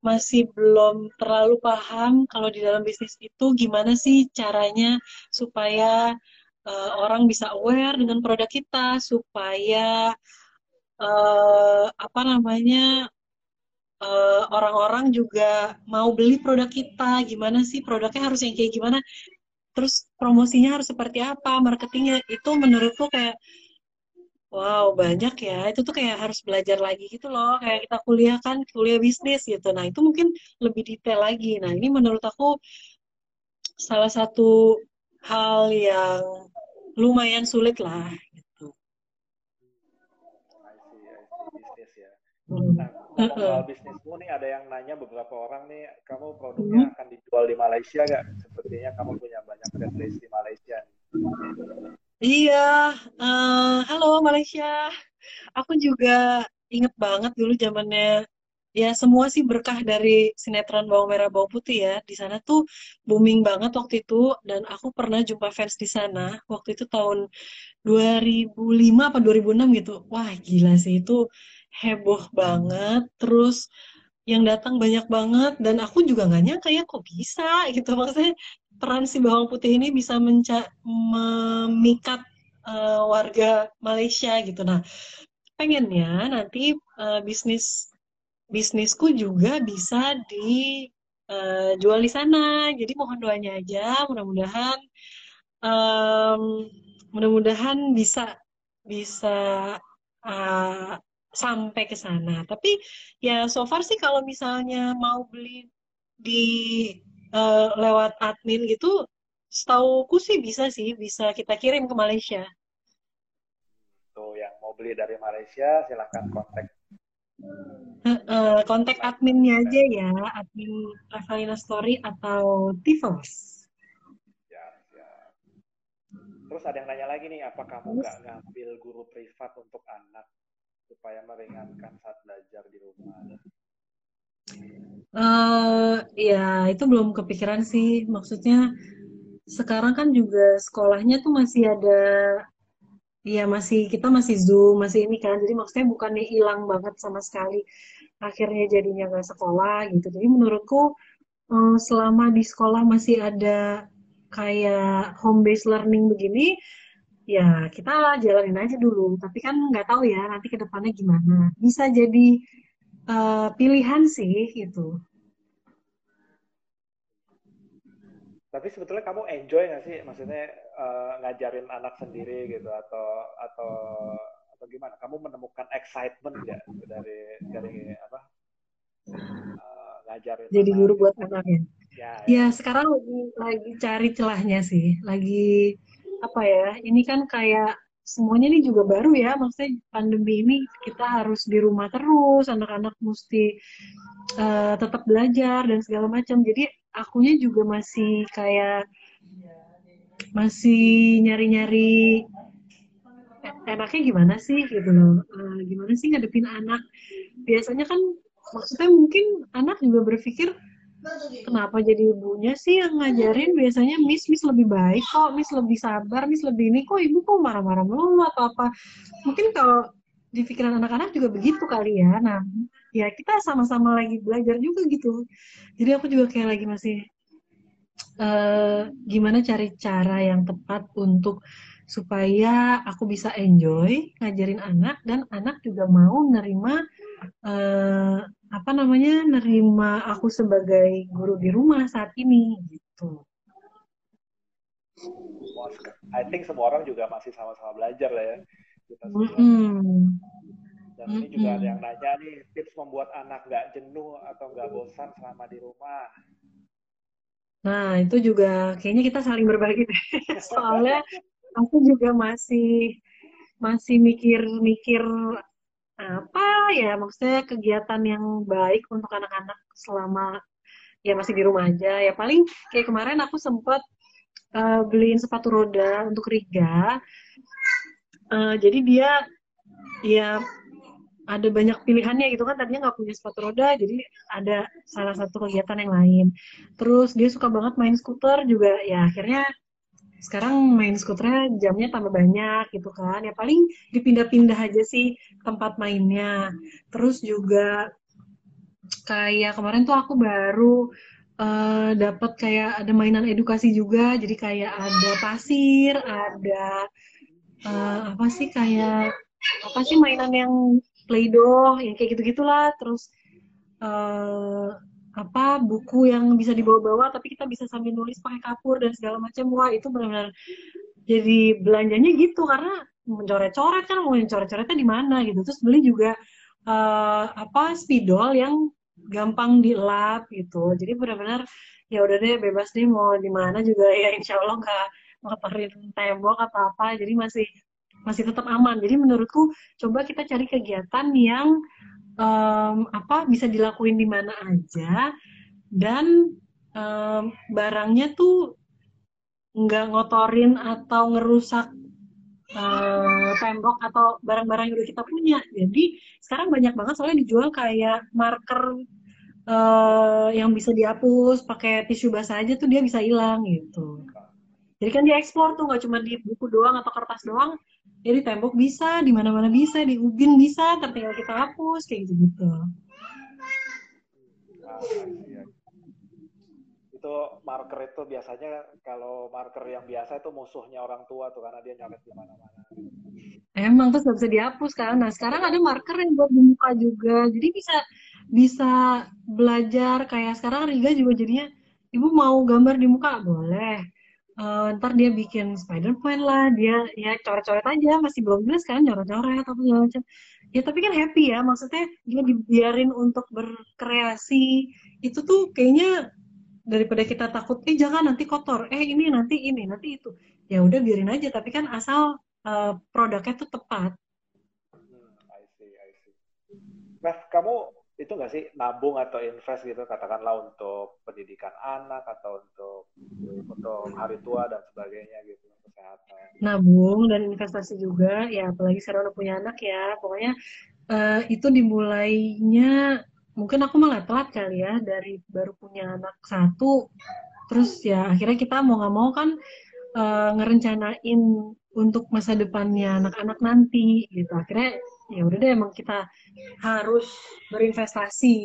masih belum terlalu paham kalau di dalam bisnis itu gimana sih caranya supaya uh, orang bisa aware dengan produk kita supaya uh, apa namanya Eh, orang-orang uh, juga mau beli produk kita gimana sih produknya harus yang kayak gimana terus promosinya harus seperti apa marketingnya. Itu menurutku kayak wow banyak ya. Itu tuh kayak harus belajar lagi gitu loh. Kayak kita kuliah kan kuliah bisnis gitu. Nah itu mungkin lebih detail lagi. Nah ini menurut aku salah satu hal yang lumayan sulit lah gitu. Nah, soal bisnismu nih ada yang nanya beberapa orang nih kamu produknya hmm. akan dijual di Malaysia gak? Sepertinya kamu punya banyak fanbase di Malaysia. Iya, uh, halo Malaysia. Aku juga inget banget dulu zamannya ya semua sih berkah dari sinetron bawang merah bawang putih ya di sana tuh booming banget waktu itu dan aku pernah jumpa fans di sana waktu itu tahun 2005 apa 2006 gitu wah gila sih itu heboh banget terus yang datang banyak banget dan aku juga nggak nyangka ya kok bisa gitu. Maksudnya peran si bawang putih ini bisa menca memikat uh, warga Malaysia gitu. Nah pengennya nanti uh, bisnis bisnisku juga bisa dijual uh, di sana. Jadi mohon doanya aja mudah-mudahan um, mudah-mudahan bisa bisa uh, sampai ke sana. Tapi ya so far sih kalau misalnya mau beli di uh, lewat admin gitu, setauku sih bisa sih, bisa kita kirim ke Malaysia. Tuh yang mau beli dari Malaysia silahkan kontak. Uh, uh, kontak adminnya aja ya, admin Ravalina Story atau Tivos. Ya, ya. Terus ada yang nanya lagi nih, apa kamu nggak ngambil guru privat untuk anak? Supaya meringankan saat belajar di rumah? Uh, ya itu belum kepikiran sih. Maksudnya sekarang kan juga sekolahnya tuh masih ada, ya masih kita masih zoom, masih ini kan. Jadi maksudnya bukannya hilang banget sama sekali. Akhirnya jadinya nggak sekolah gitu. Jadi menurutku uh, selama di sekolah masih ada kayak home based learning begini, ya kita jalanin aja dulu. Tapi kan nggak tahu ya nanti ke depannya gimana. Bisa jadi uh, pilihan sih gitu. Tapi sebetulnya kamu enjoy nggak sih, maksudnya uh, ngajarin anak sendiri gitu atau atau atau gimana? Kamu menemukan excitement nggak dari dari apa? Uh, ngajarin. Jadi guru buat anak ya. Ya, ya. ya sekarang lagi, lagi cari celahnya sih, lagi apa ya? Ini kan kayak semuanya ini juga baru ya, maksudnya pandemi ini kita harus di rumah terus, anak-anak mesti uh, tetap belajar dan segala macam. Jadi akunya juga masih kayak masih nyari-nyari enaknya gimana sih gitu loh, uh, gimana sih ngadepin anak. Biasanya kan maksudnya mungkin anak juga berpikir kenapa jadi ibunya sih yang ngajarin? Biasanya Miss Miss lebih baik kok Miss lebih sabar Miss lebih ini. Kok ibu kok marah-marah mulu atau apa? Mungkin kalau di pikiran anak-anak juga begitu kali ya. Nah ya kita sama-sama lagi belajar juga gitu. Jadi aku juga kayak lagi masih uh, gimana cari cara yang tepat untuk supaya aku bisa enjoy ngajarin anak dan anak juga mau nerima uh, apa namanya nerima aku sebagai guru di rumah saat ini gitu. I think semua orang juga masih sama-sama belajar lah ya. Kita mm -hmm. Dan ini juga ada yang nanya nih tips membuat anak nggak jenuh atau nggak bosan selama di rumah. Nah itu juga kayaknya kita saling berbagi [laughs] soalnya aku juga masih masih mikir-mikir apa ya maksudnya kegiatan yang baik untuk anak-anak selama ya masih di rumah aja. Ya paling kayak kemarin aku sempat uh, beliin sepatu roda untuk Riga. Uh, jadi dia ya ada banyak pilihannya gitu kan. Tadinya nggak punya sepatu roda jadi ada salah satu kegiatan yang lain. Terus dia suka banget main skuter juga. Ya akhirnya sekarang main skuternya jamnya tambah banyak gitu kan. Ya paling dipindah-pindah aja sih tempat mainnya. Terus juga kayak kemarin tuh aku baru uh, eh, dapat kayak ada mainan edukasi juga. Jadi kayak ada pasir ada uh, apa sih kayak apa sih mainan yang play-doh yang kayak gitu gitulah terus uh, apa buku yang bisa dibawa-bawa tapi kita bisa sambil nulis pakai kapur dan segala macam. Wah itu benar-benar jadi belanjanya gitu karena mencoret-coret kan mau coret-coretnya di mana gitu. Terus beli juga uh, apa spidol yang gampang dilap gitu. Jadi benar-benar ya udah deh bebas deh mau di mana juga. [laughs] Ya insya Allah nggak ngotorin tembok atau apa. Jadi masih masih tetap aman. Jadi menurutku coba kita cari kegiatan yang um, apa bisa dilakuin di mana aja dan um, barangnya tuh nggak ngotorin atau ngerusak uh, tembok atau barang-barang yang udah kita punya. Jadi sekarang banyak banget soalnya dijual kayak marker uh, yang bisa dihapus pakai tisu basah aja tuh dia bisa hilang gitu. Jadi kan dia eksplor tuh nggak cuma di buku doang atau kertas doang, ya di tembok bisa di mana mana bisa di ubin bisa tinggal kita hapus kayak gitu gitu itu marker itu biasanya kalau marker yang biasa itu musuhnya orang tua tuh karena dia nyoret di mana-mana. Emang terus gak bisa dihapus kan. Nah sekarang ada marker yang buat di muka juga. Jadi bisa bisa belajar kayak sekarang Riga juga jadinya ibu mau gambar di muka boleh uh, ntar dia bikin Spider-Man lah, dia ya coret-coret aja, masih belum jelas kan, coret-coret atau segala macam. Ya tapi kan happy ya, maksudnya dia dibiarin untuk berkreasi, itu tuh kayaknya daripada kita takut, eh jangan nanti kotor, eh ini nanti ini, nanti itu. Ya udah biarin aja, tapi kan asal uh, produknya tuh tepat. Hmm, I see, I see. Nah, kamu itu nggak sih? Nabung atau invest gitu katakanlah untuk pendidikan anak atau untuk untuk hari tua dan sebagainya gitu kesehatan. Nabung dan investasi juga ya apalagi sekarang udah punya anak ya. Pokoknya uh, itu dimulainya mungkin aku malah telat kali ya dari baru punya anak satu. Terus ya akhirnya kita mau nggak mau kan uh, ngerencanain untuk masa depannya anak-anak nanti gitu. Akhirnya ya udah deh emang kita harus berinvestasi.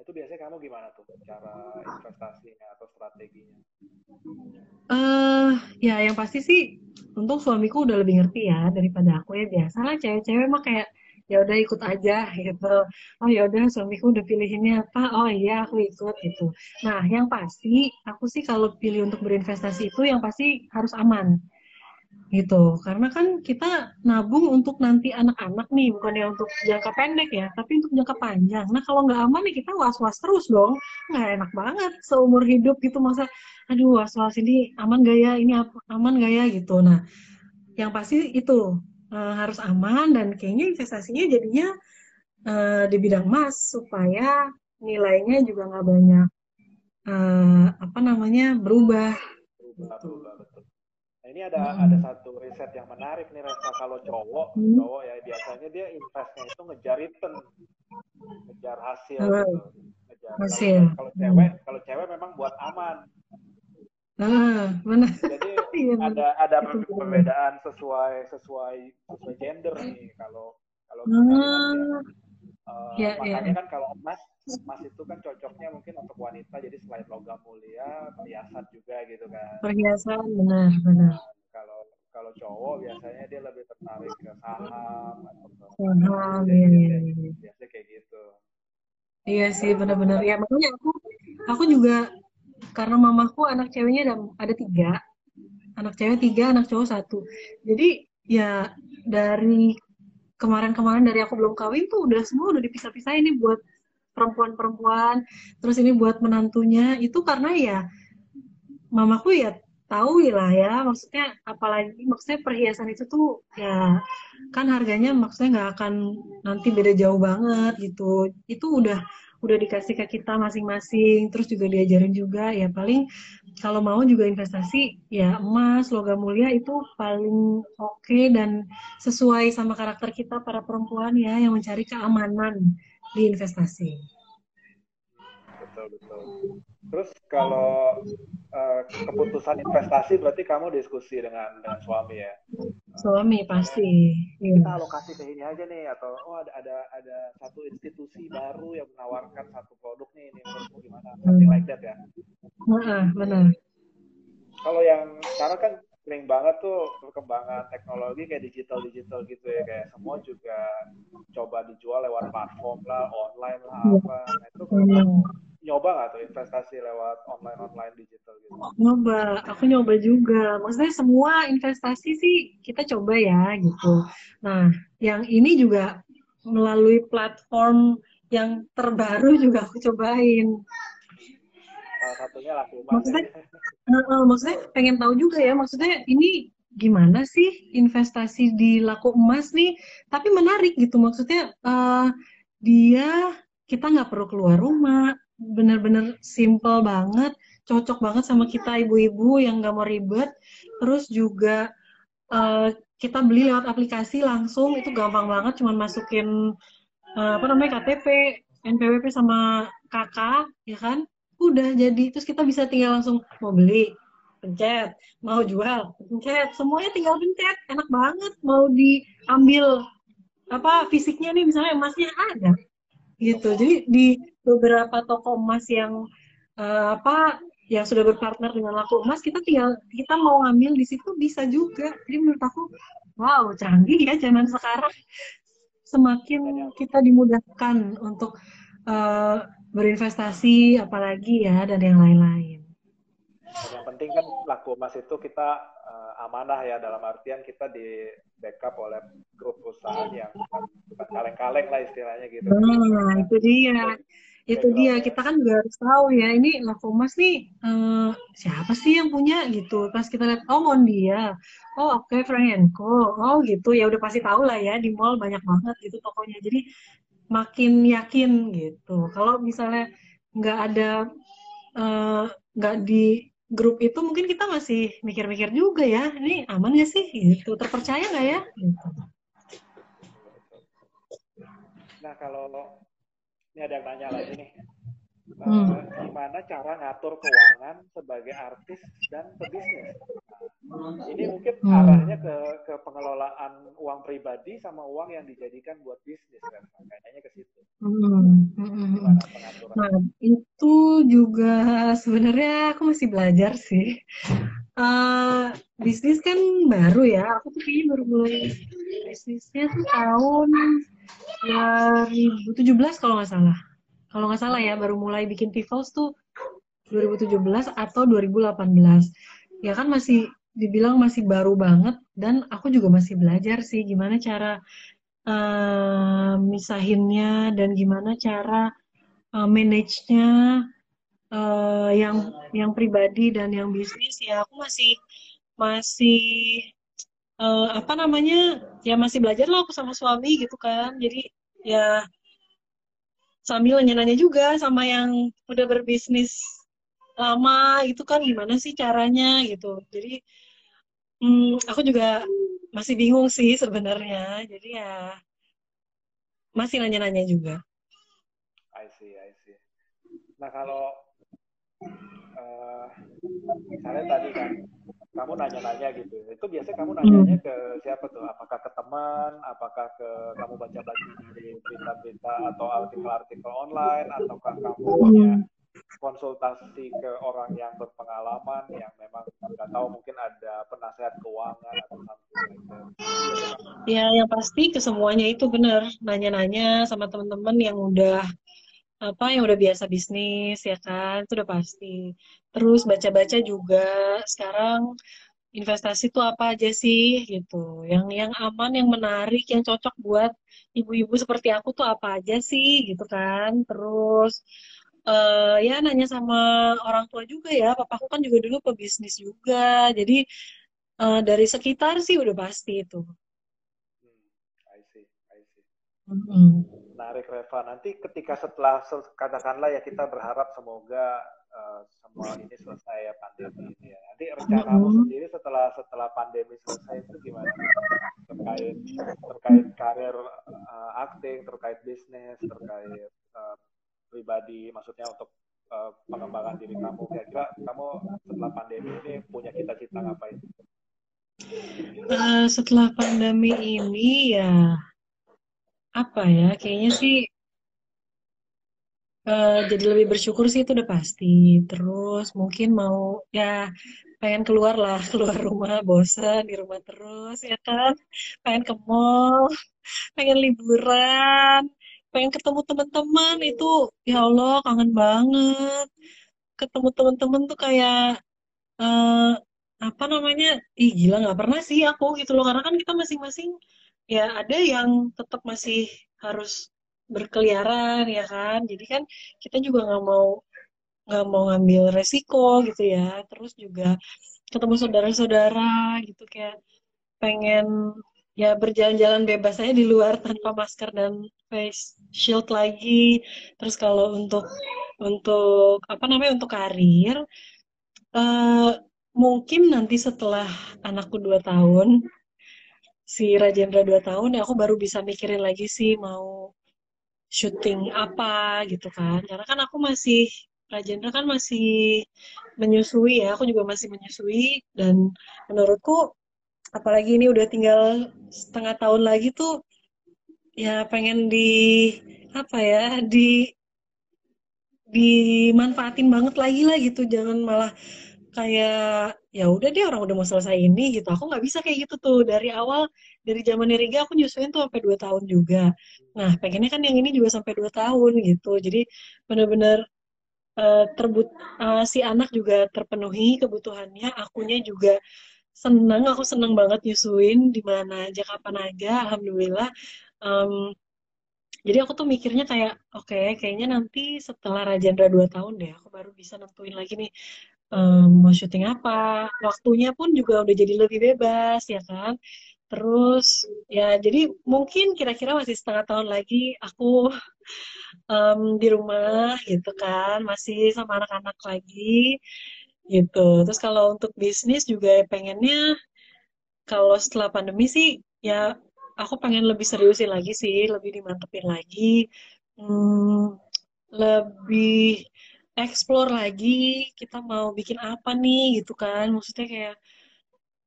Itu biasanya kamu gimana tuh cara investasinya atau strateginya? Uh, ya yang pasti sih untung suamiku udah lebih ngerti ya daripada aku ya. Biasalah cewek-cewek mah kayak ya udah ikut aja gitu. Oh ya udah suamiku udah pilih ini apa? Oh iya aku ikut gitu. Nah yang pasti aku sih kalau pilih untuk berinvestasi itu yang pasti harus aman gitu. Karena kan kita nabung untuk nanti anak-anak nih bukan ya untuk jangka pendek ya tapi untuk jangka panjang. Nah kalau nggak aman nih kita was-was terus dong. Nggak enak banget seumur hidup gitu masa aduh was-was ini aman gak ya? Ini aman gak ya? Gitu. Nah yang pasti itu uh, harus aman dan kayaknya investasinya jadinya uh, di bidang emas supaya nilainya juga nggak banyak uh, apa namanya berubah. Berubah, berubah. Nah, ini ada hmm. ada satu riset yang menarik nih Resa kalau cowok hmm. cowok ya biasanya dia investnya itu ngejar return, ngejar hasil, hmm. gitu. ngejar hasil. Kalau, kalau cewek hmm. kalau cewek memang buat aman. Ah, benar. Jadi [laughs] iya, ada ada perbedaan sesuai sesuai sesuai gender nih kalau kalau uh, ya, makanya ya. kan kalau emas emas itu kan cocoknya mungkin untuk wanita jadi selain logam mulia perhiasan juga gitu kan. Perhiasan benar benar. Nah, kalau kalau cowok biasanya dia lebih tertarik ke saham atau ke saham ya, ya, ya. biasanya kayak gitu. Iya sih benar-benar ya makanya aku aku juga karena mamaku anak ceweknya ada ada tiga anak cewek tiga anak cowok satu jadi ya dari kemarin-kemarin dari aku belum kawin tuh udah semua udah dipisah-pisahin nih buat perempuan-perempuan. Terus ini buat menantunya. Itu karena ya mamaku ya tahu lah ya maksudnya apalagi maksudnya perhiasan itu tuh ya kan harganya maksudnya nggak akan nanti beda jauh banget gitu. Itu udah udah dikasih ke kita masing-masing terus juga diajarin juga ya paling kalau mau juga investasi ya emas logam mulia itu paling oke okay dan sesuai sama karakter kita para perempuan ya yang mencari keamanan di investasi. Betul betul. Terus kalau uh, keputusan investasi berarti kamu diskusi dengan dengan suami ya? Suami pasti. Kita iya. alokasi ke ini aja nih atau oh ada ada ada satu institusi baru yang menawarkan satu produk nih ini menurutmu gimana? Something like that ya? Nah, benar. Kalau yang sekarang kan sering banget tuh perkembangan teknologi kayak digital digital gitu ya kayak semua juga coba dijual lewat platform lah online lah iya. apa. Nah itu nyoba nggak tuh investasi lewat online online digital? Nyoba, aku nyoba juga. Maksudnya semua investasi sih kita coba ya gitu. Nah, yang ini juga melalui platform yang terbaru juga aku cobain. Salah satunya laku maksudnya, uh, maksudnya pengen tahu juga ya. Maksudnya ini gimana sih investasi di laku emas nih? Tapi menarik gitu. Maksudnya uh, dia kita nggak perlu keluar rumah, bener-bener simple banget, cocok banget sama kita ibu-ibu yang nggak mau ribet. Terus juga uh, kita beli lewat aplikasi langsung, itu gampang banget, cuman masukin uh, apa namanya KTP, NPWP sama kakak, ya kan? Udah jadi, terus kita bisa tinggal langsung mau beli, pencet, mau jual, pencet, semuanya tinggal pencet, enak banget. Mau diambil apa fisiknya nih misalnya emasnya ada gitu jadi di beberapa toko emas yang uh, apa yang sudah berpartner dengan laku emas kita tinggal kita mau ngambil di situ bisa juga. Jadi menurut aku wow canggih ya zaman sekarang. Semakin kita dimudahkan untuk uh, berinvestasi apalagi ya dan yang lain-lain. Yang penting kan laku emas itu kita uh, amanah ya dalam artian kita di backup oleh grup perusahaan yang bukan kaleng-kaleng lah istilahnya gitu. Nah, itu dia itu dia kita kan juga harus tahu ya ini Lakomas nih uh, siapa sih yang punya gitu. Pas kita lihat oh Mondia. Oh oke okay, Franco. Oh gitu. Ya udah pasti tahu lah ya di mall banyak banget gitu tokonya. Jadi makin yakin gitu. Kalau misalnya nggak ada eh, nggak uh, di grup itu mungkin kita masih mikir-mikir juga ya ini aman gak sih? Gitu. Terpercaya nggak ya? Gitu. nah kalau ini ada yang nanya lagi nih. Hmm. Uh, gimana cara ngatur keuangan sebagai artis dan pebisnis? Ini mungkin hmm. arahnya ke ke pengelolaan uang pribadi sama uang yang dijadikan buat bisnis kan? Kayaknya ke situ. Hmm. Hmm. Nah itu juga sebenarnya aku masih belajar sih. Uh, bisnis kan baru ya. Aku tuh kayaknya baru mulai bisnisnya tuh tahun 2017 kalau nggak salah. Kalau nggak salah ya, baru mulai bikin Pivos tuh 2017 atau 2018. Ya kan masih dibilang masih baru banget dan aku juga masih belajar sih gimana cara uh, misahinnya dan gimana cara uh, manage-nya uh, yang yang pribadi dan yang bisnis ya aku masih masih uh, apa namanya ya masih belajar lah aku sama suami gitu kan jadi ya sambil nanya-nanya juga sama yang udah berbisnis lama itu kan gimana sih caranya gitu jadi Hmm, aku juga masih bingung sih sebenarnya. Jadi ya masih nanya-nanya juga. I see, I see. Nah kalau uh, misalnya tadi kan kamu nanya-nanya gitu, itu biasanya kamu nanyanya ke siapa tuh? Apakah ke teman? Apakah ke kamu baca-baca di berita-berita atau artikel-artikel online? Ataukah kamu punya konsultasi ke orang yang berpengalaman yang memang nggak tahu mungkin ada penasehat keuangan atau something Ya, yang pasti ke semuanya itu benar nanya-nanya sama teman-teman yang udah apa yang udah biasa bisnis ya kan itu udah pasti. Terus baca-baca juga sekarang investasi itu apa aja sih gitu. Yang yang aman, yang menarik, yang cocok buat ibu-ibu seperti aku tuh apa aja sih gitu kan. Terus uh, ya nanya sama orang tua juga ya papaku kan juga dulu pebisnis juga jadi uh, dari sekitar sih udah pasti itu hmm, I see I see mm-hmm. Menarik Reva. Nanti ketika setelah katakanlah ya kita berharap semoga uh, semua ini selesai ya pandemi ini ya. Nanti rencanamu mm-hmm. sendiri setelah setelah pandemi selesai itu gimana? Terkait terkait karir uh, acting terkait bisnis terkait uh, pribadi maksudnya untuk uh, pengembangan diri kamu. Kira-kira kamu setelah pandemi ini punya cita-cita ngapain? Uh, setelah pandemi ini ya apa ya kayaknya sih uh, jadi lebih bersyukur sih itu udah pasti. Terus mungkin mau ya pengen keluar lah [laughs] keluar rumah bosan di rumah terus ya kan? Pengen ke mall pengen liburan pengen ketemu teman-teman itu ya Allah kangen banget. Ketemu teman-teman tuh kayak uh, apa namanya? Ih gila nggak pernah sih aku gitu loh karena kan kita masing-masing ya ada yang tetap masih harus berkeliaran ya kan jadi kan kita juga nggak mau nggak mau ngambil resiko gitu ya terus juga ketemu saudara-saudara gitu kayak pengen ya berjalan-jalan bebas saya di luar tanpa masker dan face shield lagi. Terus kalau untuk untuk apa namanya untuk karir, uh, mungkin nanti setelah anakku dua tahun, si Rajendra dua tahun, ya aku baru bisa mikirin lagi sih mau syuting apa gitu kan. Karena kan aku masih Rajendra kan masih menyusui ya, aku juga masih menyusui dan menurutku apalagi ini udah tinggal setengah tahun lagi tuh ya pengen di apa ya di dimanfaatin banget lagi lah gitu jangan malah kayak ya udah deh orang udah mau selesai ini gitu. Aku nggak bisa kayak gitu tuh. Dari awal dari zaman Riga aku nyusuin tuh sampai dua tahun juga. Nah pengennya kan yang ini juga sampai dua tahun gitu. Jadi bener-bener uh, terbut uh, si anak juga terpenuhi kebutuhannya. Akunya juga seneng aku seneng banget nyusuin di mana aja kapan aja alhamdulillah. Um, jadi aku tuh mikirnya kayak oke okay, kayaknya nanti setelah Rajendra dua tahun deh aku baru bisa nentuin lagi nih um, mau syuting apa? Waktunya pun juga udah jadi lebih bebas ya kan? Terus ya jadi mungkin kira-kira masih setengah tahun lagi aku [laughs] um, di rumah gitu kan? Masih sama anak-anak lagi gitu. Terus kalau untuk bisnis juga pengennya kalau setelah pandemi sih ya aku pengen lebih seriusin lagi sih, lebih dimantepin lagi, hmm, lebih explore lagi kita mau bikin apa nih gitu kan. Maksudnya kayak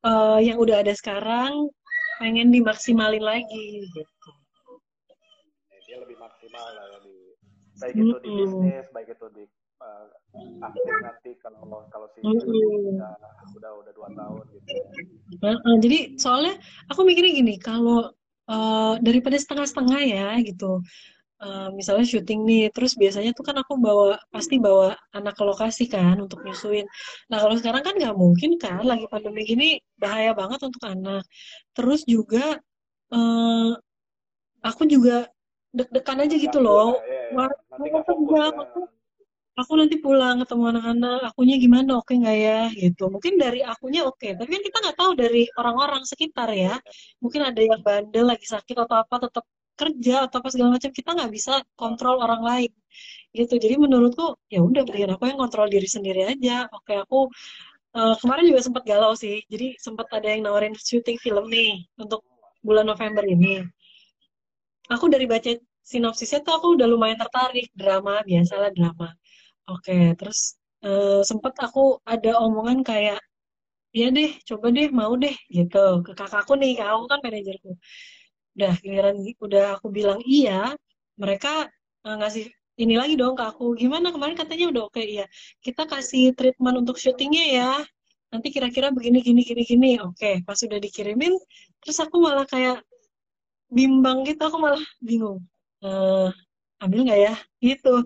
uh, yang udah ada sekarang pengen dimaksimalin lagi gitu. Dia lebih maksimal lah ya di baik itu di bisnis, baik itu di uh, aktif nanti kalau kalau si udah udah udah dua tahun gitu uh, uh, jadi soalnya aku mikirnya gini kalau uh, daripada setengah-setengah ya gitu uh, misalnya syuting nih terus biasanya tuh kan aku bawa pasti bawa anak ke lokasi kan untuk nyusuin. Nah kalau sekarang kan nggak mungkin kan lagi pandemi gini bahaya banget untuk anak. Terus juga uh, aku juga deg-degan aja gitu loh. ya, ya. Nanti aku nanti pulang ketemu anak-anak akunya gimana oke nggak ya gitu. Mungkin dari akunya oke tapi kan kita nggak tahu dari orang-orang sekitar ya. Mungkin ada yang bandel lagi sakit atau apa tetap kerja atau apa segala macam kita nggak bisa kontrol orang lain. Gitu. Jadi menurutku ya udah berikan aku yang kontrol diri sendiri aja. Oke aku uh, kemarin juga sempat galau sih. Jadi sempat ada yang nawarin syuting film nih untuk bulan November ini. Aku dari baca sinopsisnya tuh aku udah lumayan tertarik. Drama biasalah drama. Oke, terus uh, sempet aku ada omongan kayak, ya deh, coba deh, mau deh, gitu. Ke kakakku nih, kakakku kan manajerku. Udah, giliran udah aku bilang iya, mereka uh, ngasih ini lagi dong ke aku. Gimana kemarin katanya udah oke, iya. Kita kasih treatment untuk syutingnya ya. Nanti kira-kira begini, gini, gini, gini. Oke, pas udah dikirimin, terus aku malah kayak bimbang gitu, aku malah bingung. Uh, ambil nggak ya? Gitu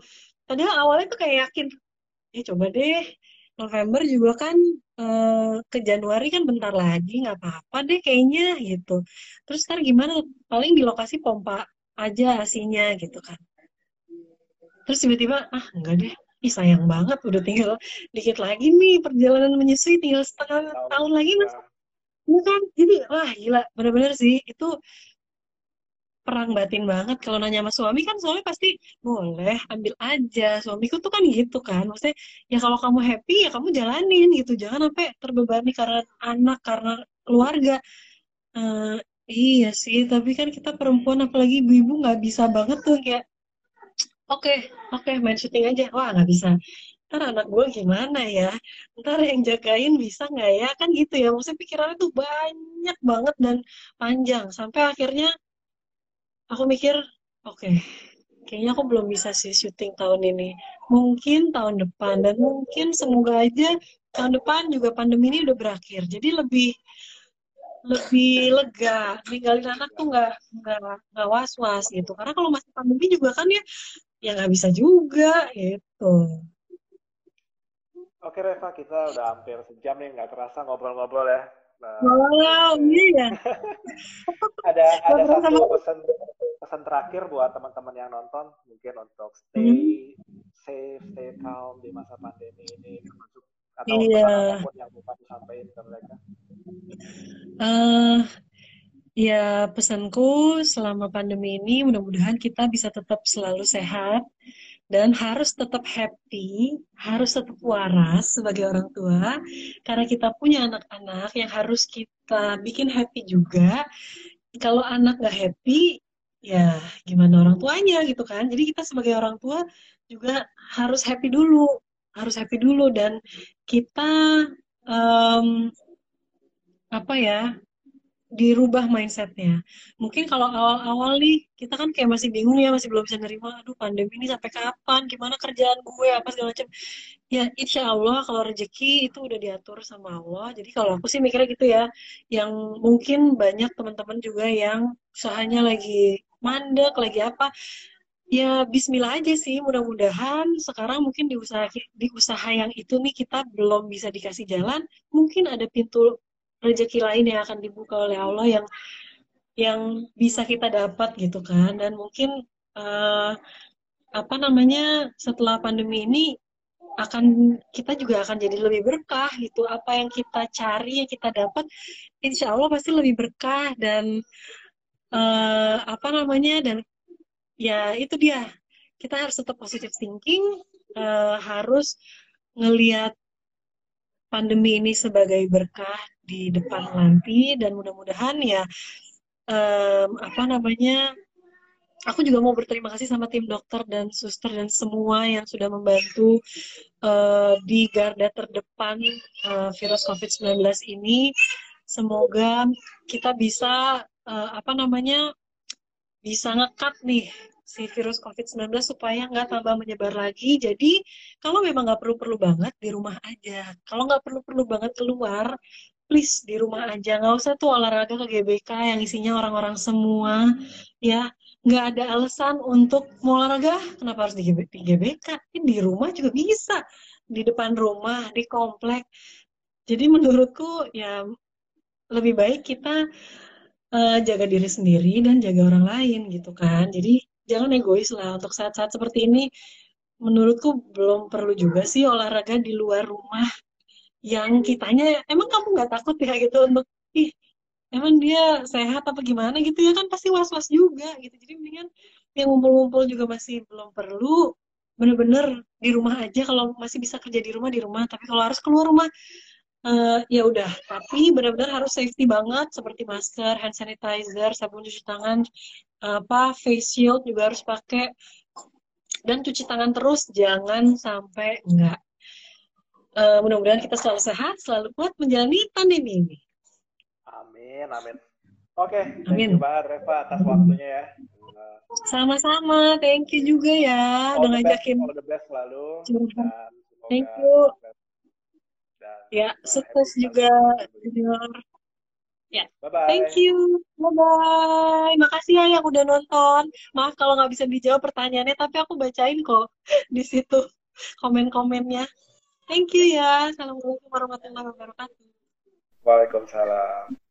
padahal awalnya tuh kayak yakin ya coba deh November juga kan eh, ke Januari kan bentar lagi nggak apa-apa deh kayaknya gitu. Terus ntar gimana? Paling di lokasi pompa aja asinya gitu kan. Terus tiba-tiba ah enggak deh. Ih sayang banget udah tinggal dikit lagi nih perjalanan menyusui tinggal setengah tahun lagi mas. Bukan iya jadi wah gila. Bener-bener sih itu perang batin banget. Kalau nanya sama suami kan suami pasti boleh ambil aja. Suamiku tuh kan gitu kan. Maksudnya ya kalau kamu happy ya kamu jalanin gitu. Jangan sampai terbebani karena anak karena keluarga. Uh, iya sih tapi kan kita perempuan apalagi ibu-ibu nggak bisa banget tuh kayak oke okay, oke okay, main syuting aja. Wah nggak bisa. Ntar anak gue gimana ya? Ntar yang jagain bisa nggak ya? Kan gitu ya. Maksudnya pikirannya tuh banyak banget dan panjang. Sampai akhirnya aku mikir oke okay, kayaknya aku belum bisa sih syuting tahun ini. Mungkin tahun depan dan mungkin semoga aja tahun depan juga pandemi ini udah berakhir. Jadi lebih lebih lega ninggalin anak tuh nggak nggak was was gitu. Karena kalau masih pandemi juga kan ya ya nggak bisa juga gitu. Oke Reva, kita udah hampir sejam nih, nggak terasa ngobrol-ngobrol ya. Nah, wow, iya. [laughs] ada ada satu pesan pesan terakhir buat teman-teman yang nonton, mungkin untuk stay hmm. safe, stay calm di masa pandemi ini, termasuk atau iya. apa pun yang mau sampaikan ke mereka. Uh, ya pesanku selama pandemi ini mudah-mudahan kita bisa tetap selalu sehat dan harus tetap happy, harus tetap waras sebagai orang tua, karena kita punya anak-anak yang harus kita bikin happy juga. Kalau anak gak happy, ya gimana orang tuanya gitu kan. Jadi kita sebagai orang tua juga harus happy dulu, harus happy dulu dan kita um, apa ya dirubah mindsetnya. Mungkin kalau awal-awal nih kita kan kayak masih bingung ya, masih belum bisa nerima, aduh pandemi ini sampai kapan, gimana kerjaan gue, apa segala macam. Ya insya Allah kalau rezeki itu udah diatur sama Allah. Jadi kalau aku sih mikirnya gitu ya, yang mungkin banyak teman-teman juga yang usahanya lagi mandek, lagi apa, ya Bismillah aja sih. Mudah-mudahan sekarang mungkin di usaha di usaha yang itu nih kita belum bisa dikasih jalan, mungkin ada pintu rezeki lain yang akan dibuka oleh Allah yang yang bisa kita dapat gitu kan. Dan mungkin uh, apa namanya setelah pandemi ini akan kita juga akan jadi lebih berkah gitu. Apa yang kita cari yang kita dapat insya Allah pasti lebih berkah dan uh, apa namanya dan ya itu dia. Kita harus tetap positive thinking uh, harus ngelihat pandemi ini sebagai berkah di depan nanti dan mudah-mudahan ya um, apa namanya aku juga mau berterima kasih sama tim dokter dan suster dan semua yang sudah membantu uh, di garda terdepan uh, virus COVID-19 ini. Semoga kita bisa uh, apa namanya bisa ngekat nih si virus COVID-19 supaya nggak tambah menyebar lagi. Jadi kalau memang nggak perlu-perlu banget di rumah aja. Kalau nggak perlu-perlu banget keluar, please di rumah aja. Nggak usah tuh olahraga ke GBK yang isinya orang-orang semua. Ya, nggak ada alasan untuk mau olahraga. Kenapa harus di, GBK? Di rumah juga bisa. Di depan rumah, di komplek. Jadi menurutku ya lebih baik kita uh, jaga diri sendiri dan jaga orang lain gitu kan. Jadi jangan egois lah untuk saat-saat seperti ini menurutku belum perlu juga sih olahraga di luar rumah yang kitanya emang kamu nggak takut ya? gitu untuk ih emang dia sehat apa gimana? gitu ya kan pasti was-was juga gitu. Jadi mendingan yang ngumpul-ngumpul juga masih belum perlu bener-bener di rumah aja. Kalau masih bisa kerja di rumah di rumah. Tapi kalau harus keluar rumah uh, ya udah. Tapi benar-benar harus safety banget seperti masker hand sanitizer sabun cuci tangan apa face shield juga harus pakai. Dan cuci tangan terus jangan sampai enggak uh, mudah-mudahan kita selalu sehat selalu kuat menjalani pandemi ini. Amin amin. Oke okay, thank you banget Reva atas waktunya ya. Sama-sama thank you juga ya. All udah ngajakin all the best selalu. thank you. dan, ya sukses juga junior Ya. Bye bye. Thank you. Bye bye. Makasih ya yang udah nonton. Maaf kalau nggak bisa dijawab pertanyaannya, tapi aku bacain kok [laughs] di situ komen-komennya. Thank you ya. Assalamualaikum warahmatullahi wabarakatuh. Waalaikumsalam.